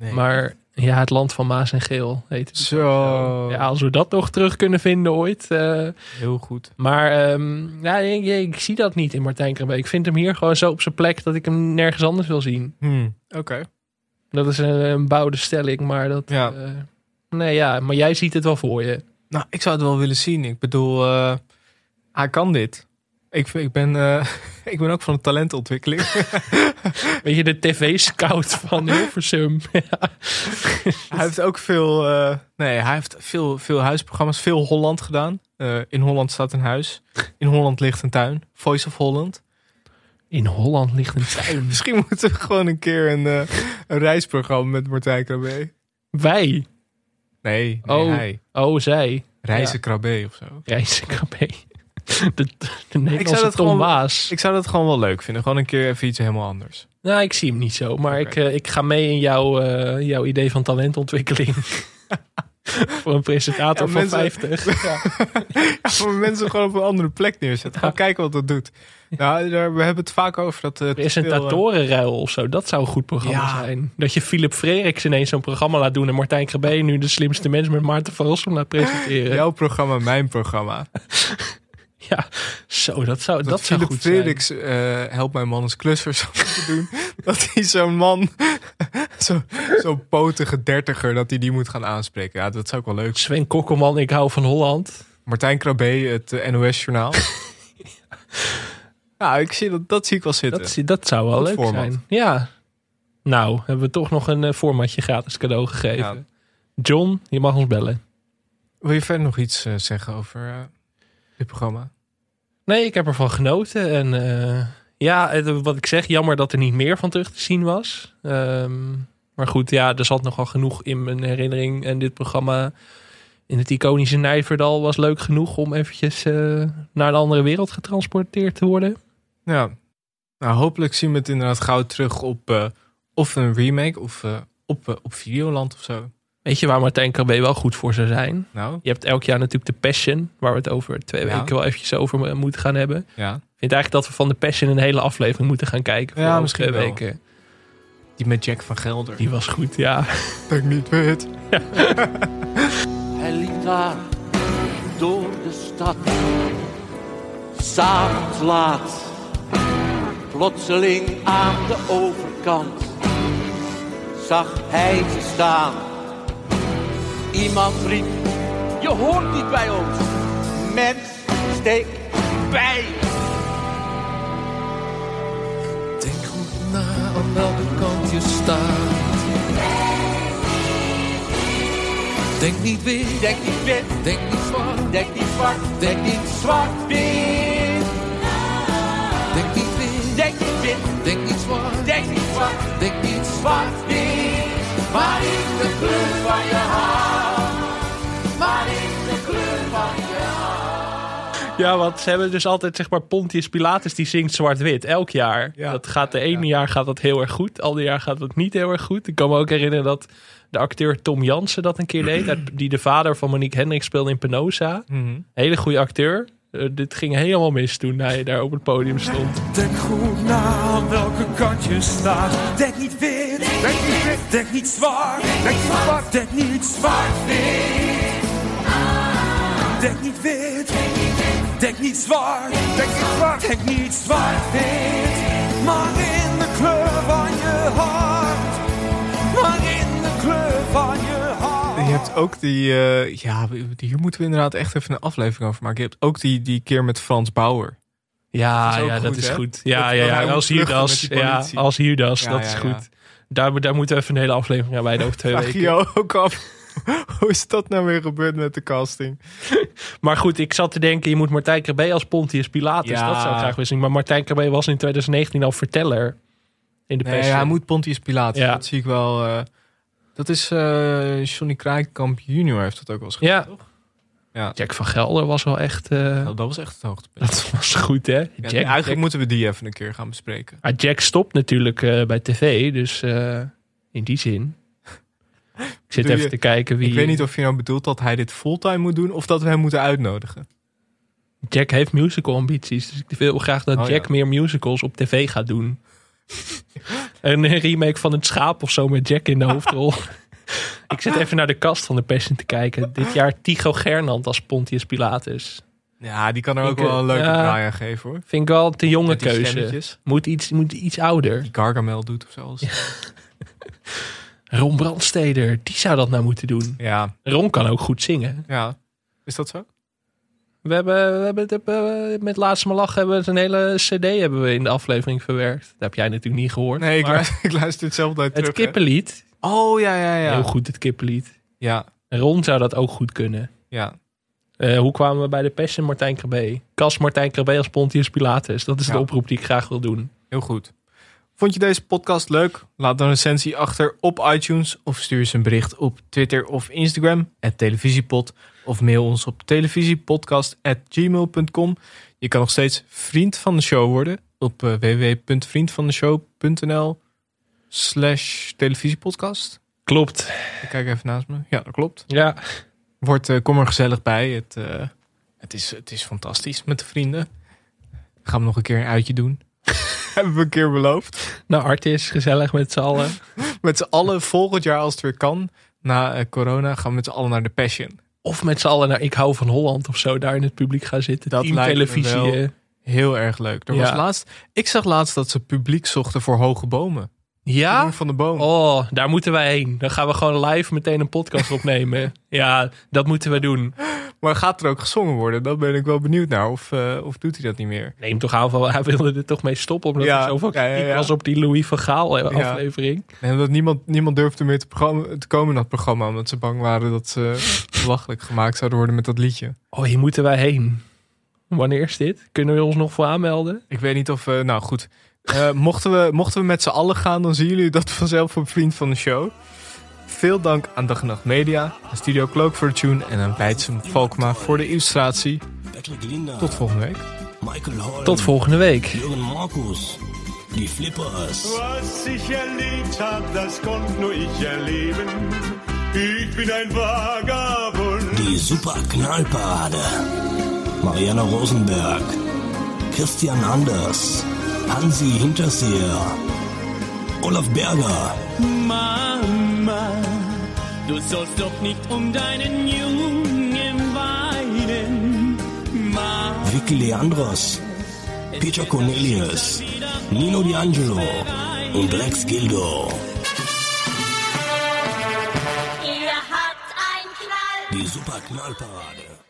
Nee. Maar ja, het land van Maas en Geel heet het. Zo. Ja, als we dat nog terug kunnen vinden ooit. eh, Heel goed. maar ehm, ja, ik, ik zie dat niet in Martijn Krabbe. Ik vind hem hier gewoon zo op zijn plek dat ik hem nergens anders wil zien. Hmm. Oké. Dat is een, een bouwde stelling, maar dat... Ja. eh, nee, ja, maar jij ziet het wel voor je. Nou, ik zou het wel willen zien. Ik bedoel, eh, hij kan dit. Ik, ik, ben, eh, ik ben ook van de talentontwikkeling. Weet je, de tv-scout van Hilversum. ja. hij heeft ook veel, eh, nee, hij heeft veel, veel huisprogramma's, veel Holland gedaan. In Holland staat een huis. In Holland ligt een tuin. Voice of Holland. In Holland ligt een tuin. Misschien moeten we gewoon een keer een, een reisprogramma met Martijn Krabbe. Wij. Nee, nee Oh. hij. Oh, zij. Reizen. Krabbe of zo. Reizen Krabbe. De, de Nederlandse dat Tom gewoon- Waas. Ik zou dat gewoon wel leuk vinden. Gewoon een keer even iets helemaal anders. Nou, ik zie hem niet zo. Maar ik, eh, ik ga mee in jouw, eh, jouw idee van talentontwikkeling. Voor een presentator Ja, van mensen- 50. Ja. Ja, voor mensen gewoon op een andere plek neerzetten. Gewoon kijken wat dat doet. Nou, daar, we hebben het vaak over dat... eh, eh, Presentatorenruil of zo. Dat zou een goed programma zijn. Dat je Philip Freriks ineens zo'n programma laat doen. En Martijn Krabbe nu de slimste mens met Maarten van Rossum laat presenteren. Jouw programma, mijn programma. zo, dat zou, dat, Dat, zou Philip goed zijn. Frederiks eh helpt mijn man klusser zou moeten doen. dat hij zo'n man, zo- zo'n potige dertiger, dat hij die moet gaan aanspreken. Ja, dat zou ik wel leuk zijn. Sven Kokkelman, ik hou van Holland. Martijn Krabbe, het eh, NOS-journaal. ja, ik zie dat, dat zie ik wel zitten. Dat, dat zou wel Goed leuk format. zijn. Ja. Nou, hebben we toch nog een eh, formatje gratis cadeau gegeven. Ja. John, je mag ons bellen. Wil je verder nog iets zeggen over dit programma? Nee, ik heb ervan genoten. En eh, ja, wat ik zeg, jammer dat er niet meer van terug te zien was. Ehm, maar goed, ja, er zat nogal genoeg in mijn herinnering. En dit programma in het iconische Nijverdal was leuk genoeg om eventjes eh, naar een andere wereld getransporteerd te worden. Ja, nou, hopelijk zien we het inderdaad gauw terug op eh, of een remake of op, op Videoland of zo. Weet je waar Martijn Krabbe wel goed voor zou zijn? Nou, Je hebt elk jaar natuurlijk de Passion, waar we het over twee Ja. weken wel eventjes over moeten gaan hebben. Ik ja. vind eigenlijk dat we van de Passion een hele aflevering moeten gaan kijken. Ja, voor misschien twee wel. weken. Die met Jack van Gelder. Die was goed, ja. ik niet weet. Hij liep daar door de stad. S'avonds laat, plotseling aan de overkant, zag hij ze staan. Iemand riep, je hoort niet bij ons. Mens, steek bij. Denk goed na aan welke kant je staat. Denk niet wit, Denk niet wit, denk niet zwart. denk niet zwart, denk niet zwart-wit. Denk niet wit, Denk niet wit, denk niet zwart. denk niet zwart, Denk niet zwart. zwart-wit. Maar in de kleur van je haar. Ja, want ze hebben dus altijd zeg maar Pontius Pilatus die zingt zwart-wit elk jaar. Ja. Dat gaat de ene jaar gaat dat heel erg goed, ander jaar gaat dat niet heel erg goed. Ik kan me ook herinneren dat de acteur Tom Jansen dat een keer deed, die de vader van Monique Hendricks speelde in Penosa. Mhm. Hele goede acteur. Eh, dit ging helemaal mis toen hij daar op het podium stond. Denk goed na aan welke kant je staat. Denk niet wit, denk niet wit, denk niet zwart, denk niet zwart, denk niet zwart-wit. Denk niet wit, denk niet zwart, denk niet zwart, denk niet zwart-wit. Maar in de kleur van je hart, maar in de kleur van je hart. Je hebt ook die, eh, ja, hier moeten we inderdaad echt even een aflevering over maken. Je hebt ook die, die keer met Frans Bauer. Ja, Dat is ook ja, dat goed, is hè? goed. Ja, Dat- als met die Ja, als Hierdas, Ja, dat ja, is goed. Daar, daar moeten we even een hele aflevering aan wijden over twee Vraag je weken. jou ook af. Hoe is dat nou weer gebeurd met de casting? Maar goed, ik zat te denken, je moet Martijn Krabbe als Pontius Pilatus. Ja. Dat zou ik graag willen zien. Maar Martijn Krabbe was in 2019 al verteller in de Nee, Passion. hij moet Pontius Pilatus. Ja. Dat zie ik wel. eh, dat is eh Johnny Kraaikamp junior heeft dat ook wel eens gedaan, Ja. toch? Ja. Jack van Gelder was wel echt... eh, Nou, dat was echt het hoogtepunt. dat was goed, hè? Ja, Jack, eigenlijk Jack, moeten we die even een keer gaan bespreken. Ah, Jack stopt natuurlijk eh, bij tv, dus eh, in die zin... Ik zit Doe even je- te kijken wie... Ik weet niet of je nou bedoelt dat hij dit fulltime moet doen of dat we hem moeten uitnodigen. Jack heeft musical ambities, dus ik wil graag dat Oh, Jack ja. meer musicals op tv gaat doen. een remake van het schaap of zo met Jack in de hoofdrol. ik zit even naar de kast van de Passion te kijken. Dit jaar Tycho Gernand als Pontius Pilatus. Ja, die kan er ook Ik, wel een leuke ja. draai aan geven hoor. Vind ik wel een te jonge keuze. stemmetjes. Moet iets, moet iets ouder. Die Gargamel doet of zo. Ron Brandsteder, die zou dat nou moeten doen. ja, Ron kan ook goed zingen. ja. Is dat zo? We hebben, we hebben het, eh, met Laatste Maar Lachen hebben we een hele cd hebben we in de aflevering verwerkt. Dat heb jij natuurlijk niet gehoord. Nee, ik, luister, ik luister het zelf nooit terug. het hè. kippenlied. Oh ja, ja, ja. Heel goed, het kippenlied. Ja, Ron zou dat ook goed kunnen. ja. Eh, hoe kwamen we bij de Passion Martijn Krabbe? Kas Martijn Krabbe als Pontius Pilatus. Dat is de oproep die ik graag wil doen. Heel goed. Vond je deze podcast leuk? Laat een recensie achter op iTunes of stuur eens een bericht op Twitter of Instagram, televisiepod, of mail ons op televisiepodcast.gmail.com. Je kan nog steeds vriend van de show worden op eh, www.vriendvandeshow.nl slash televisiepodcast. Klopt. Ik kijk even naast me. Ja, dat klopt. Ja, Wordt, eh, kom er gezellig bij. Het, eh, het, is, het is fantastisch met de vrienden. Gaan we nog een keer een uitje doen. Hebben we een keer beloofd. nou Artis, gezellig met z'n allen. Met z'n allen volgend jaar als het weer kan. Na eh, corona gaan we met z'n allen naar de Passion. Of met z'n allen naar Ik hou van Holland of zo. Daar in het publiek gaan zitten. Dat lijkt me televisie. wel. eh. Heel erg leuk. Er Ja. was laatst, ik zag laatst dat ze publiek zochten voor hoge bomen. Ja? Van de boom. Oh, daar moeten wij heen. Dan gaan we gewoon live meteen een podcast opnemen. ja, dat moeten we doen. Maar gaat er ook gezongen worden? Dat ben ik wel benieuwd naar. Of, eh, of doet hij dat niet meer? Neem toch aan, van, hij wilde er toch mee stoppen. Omdat Ja, er zoveel ja, ja, was op die Louis van Gaal eh, aflevering. En dat niemand, niemand durfde meer te, te komen in dat programma. Omdat ze bang waren dat ze belachelijk gemaakt zouden worden met dat liedje. Oh, hier moeten wij heen. Wanneer is dit? Kunnen we ons nog voor aanmelden? Ik weet niet of... eh, nou goed. Mochten, we, mochten we met z'n allen gaan, dan zien jullie dat vanzelf op Vriend van de Show. Veel dank aan Dag en Nacht Media, aan Studio Cloak voor de tune en aan Weidsum Valkma voor de illustratie. Tot volgende week. Tot volgende week. Jürgen Markus. Die Flippers. Was ich erlebt hab, das konnt nur ich erleben. Ich bin ein Vagabund. Die Super Knallparade. Marianne Rosenberg. Christian Anders. Hansi Hinterseher. Olaf Berger. Mama, du sollst doch nicht um deinen Jungen weinen. Vicky Leandros. Peter Cornelius. Nino D'Angelo. Und Lex Gildo. Ihr habt ein Knall. Die Super Knallparade.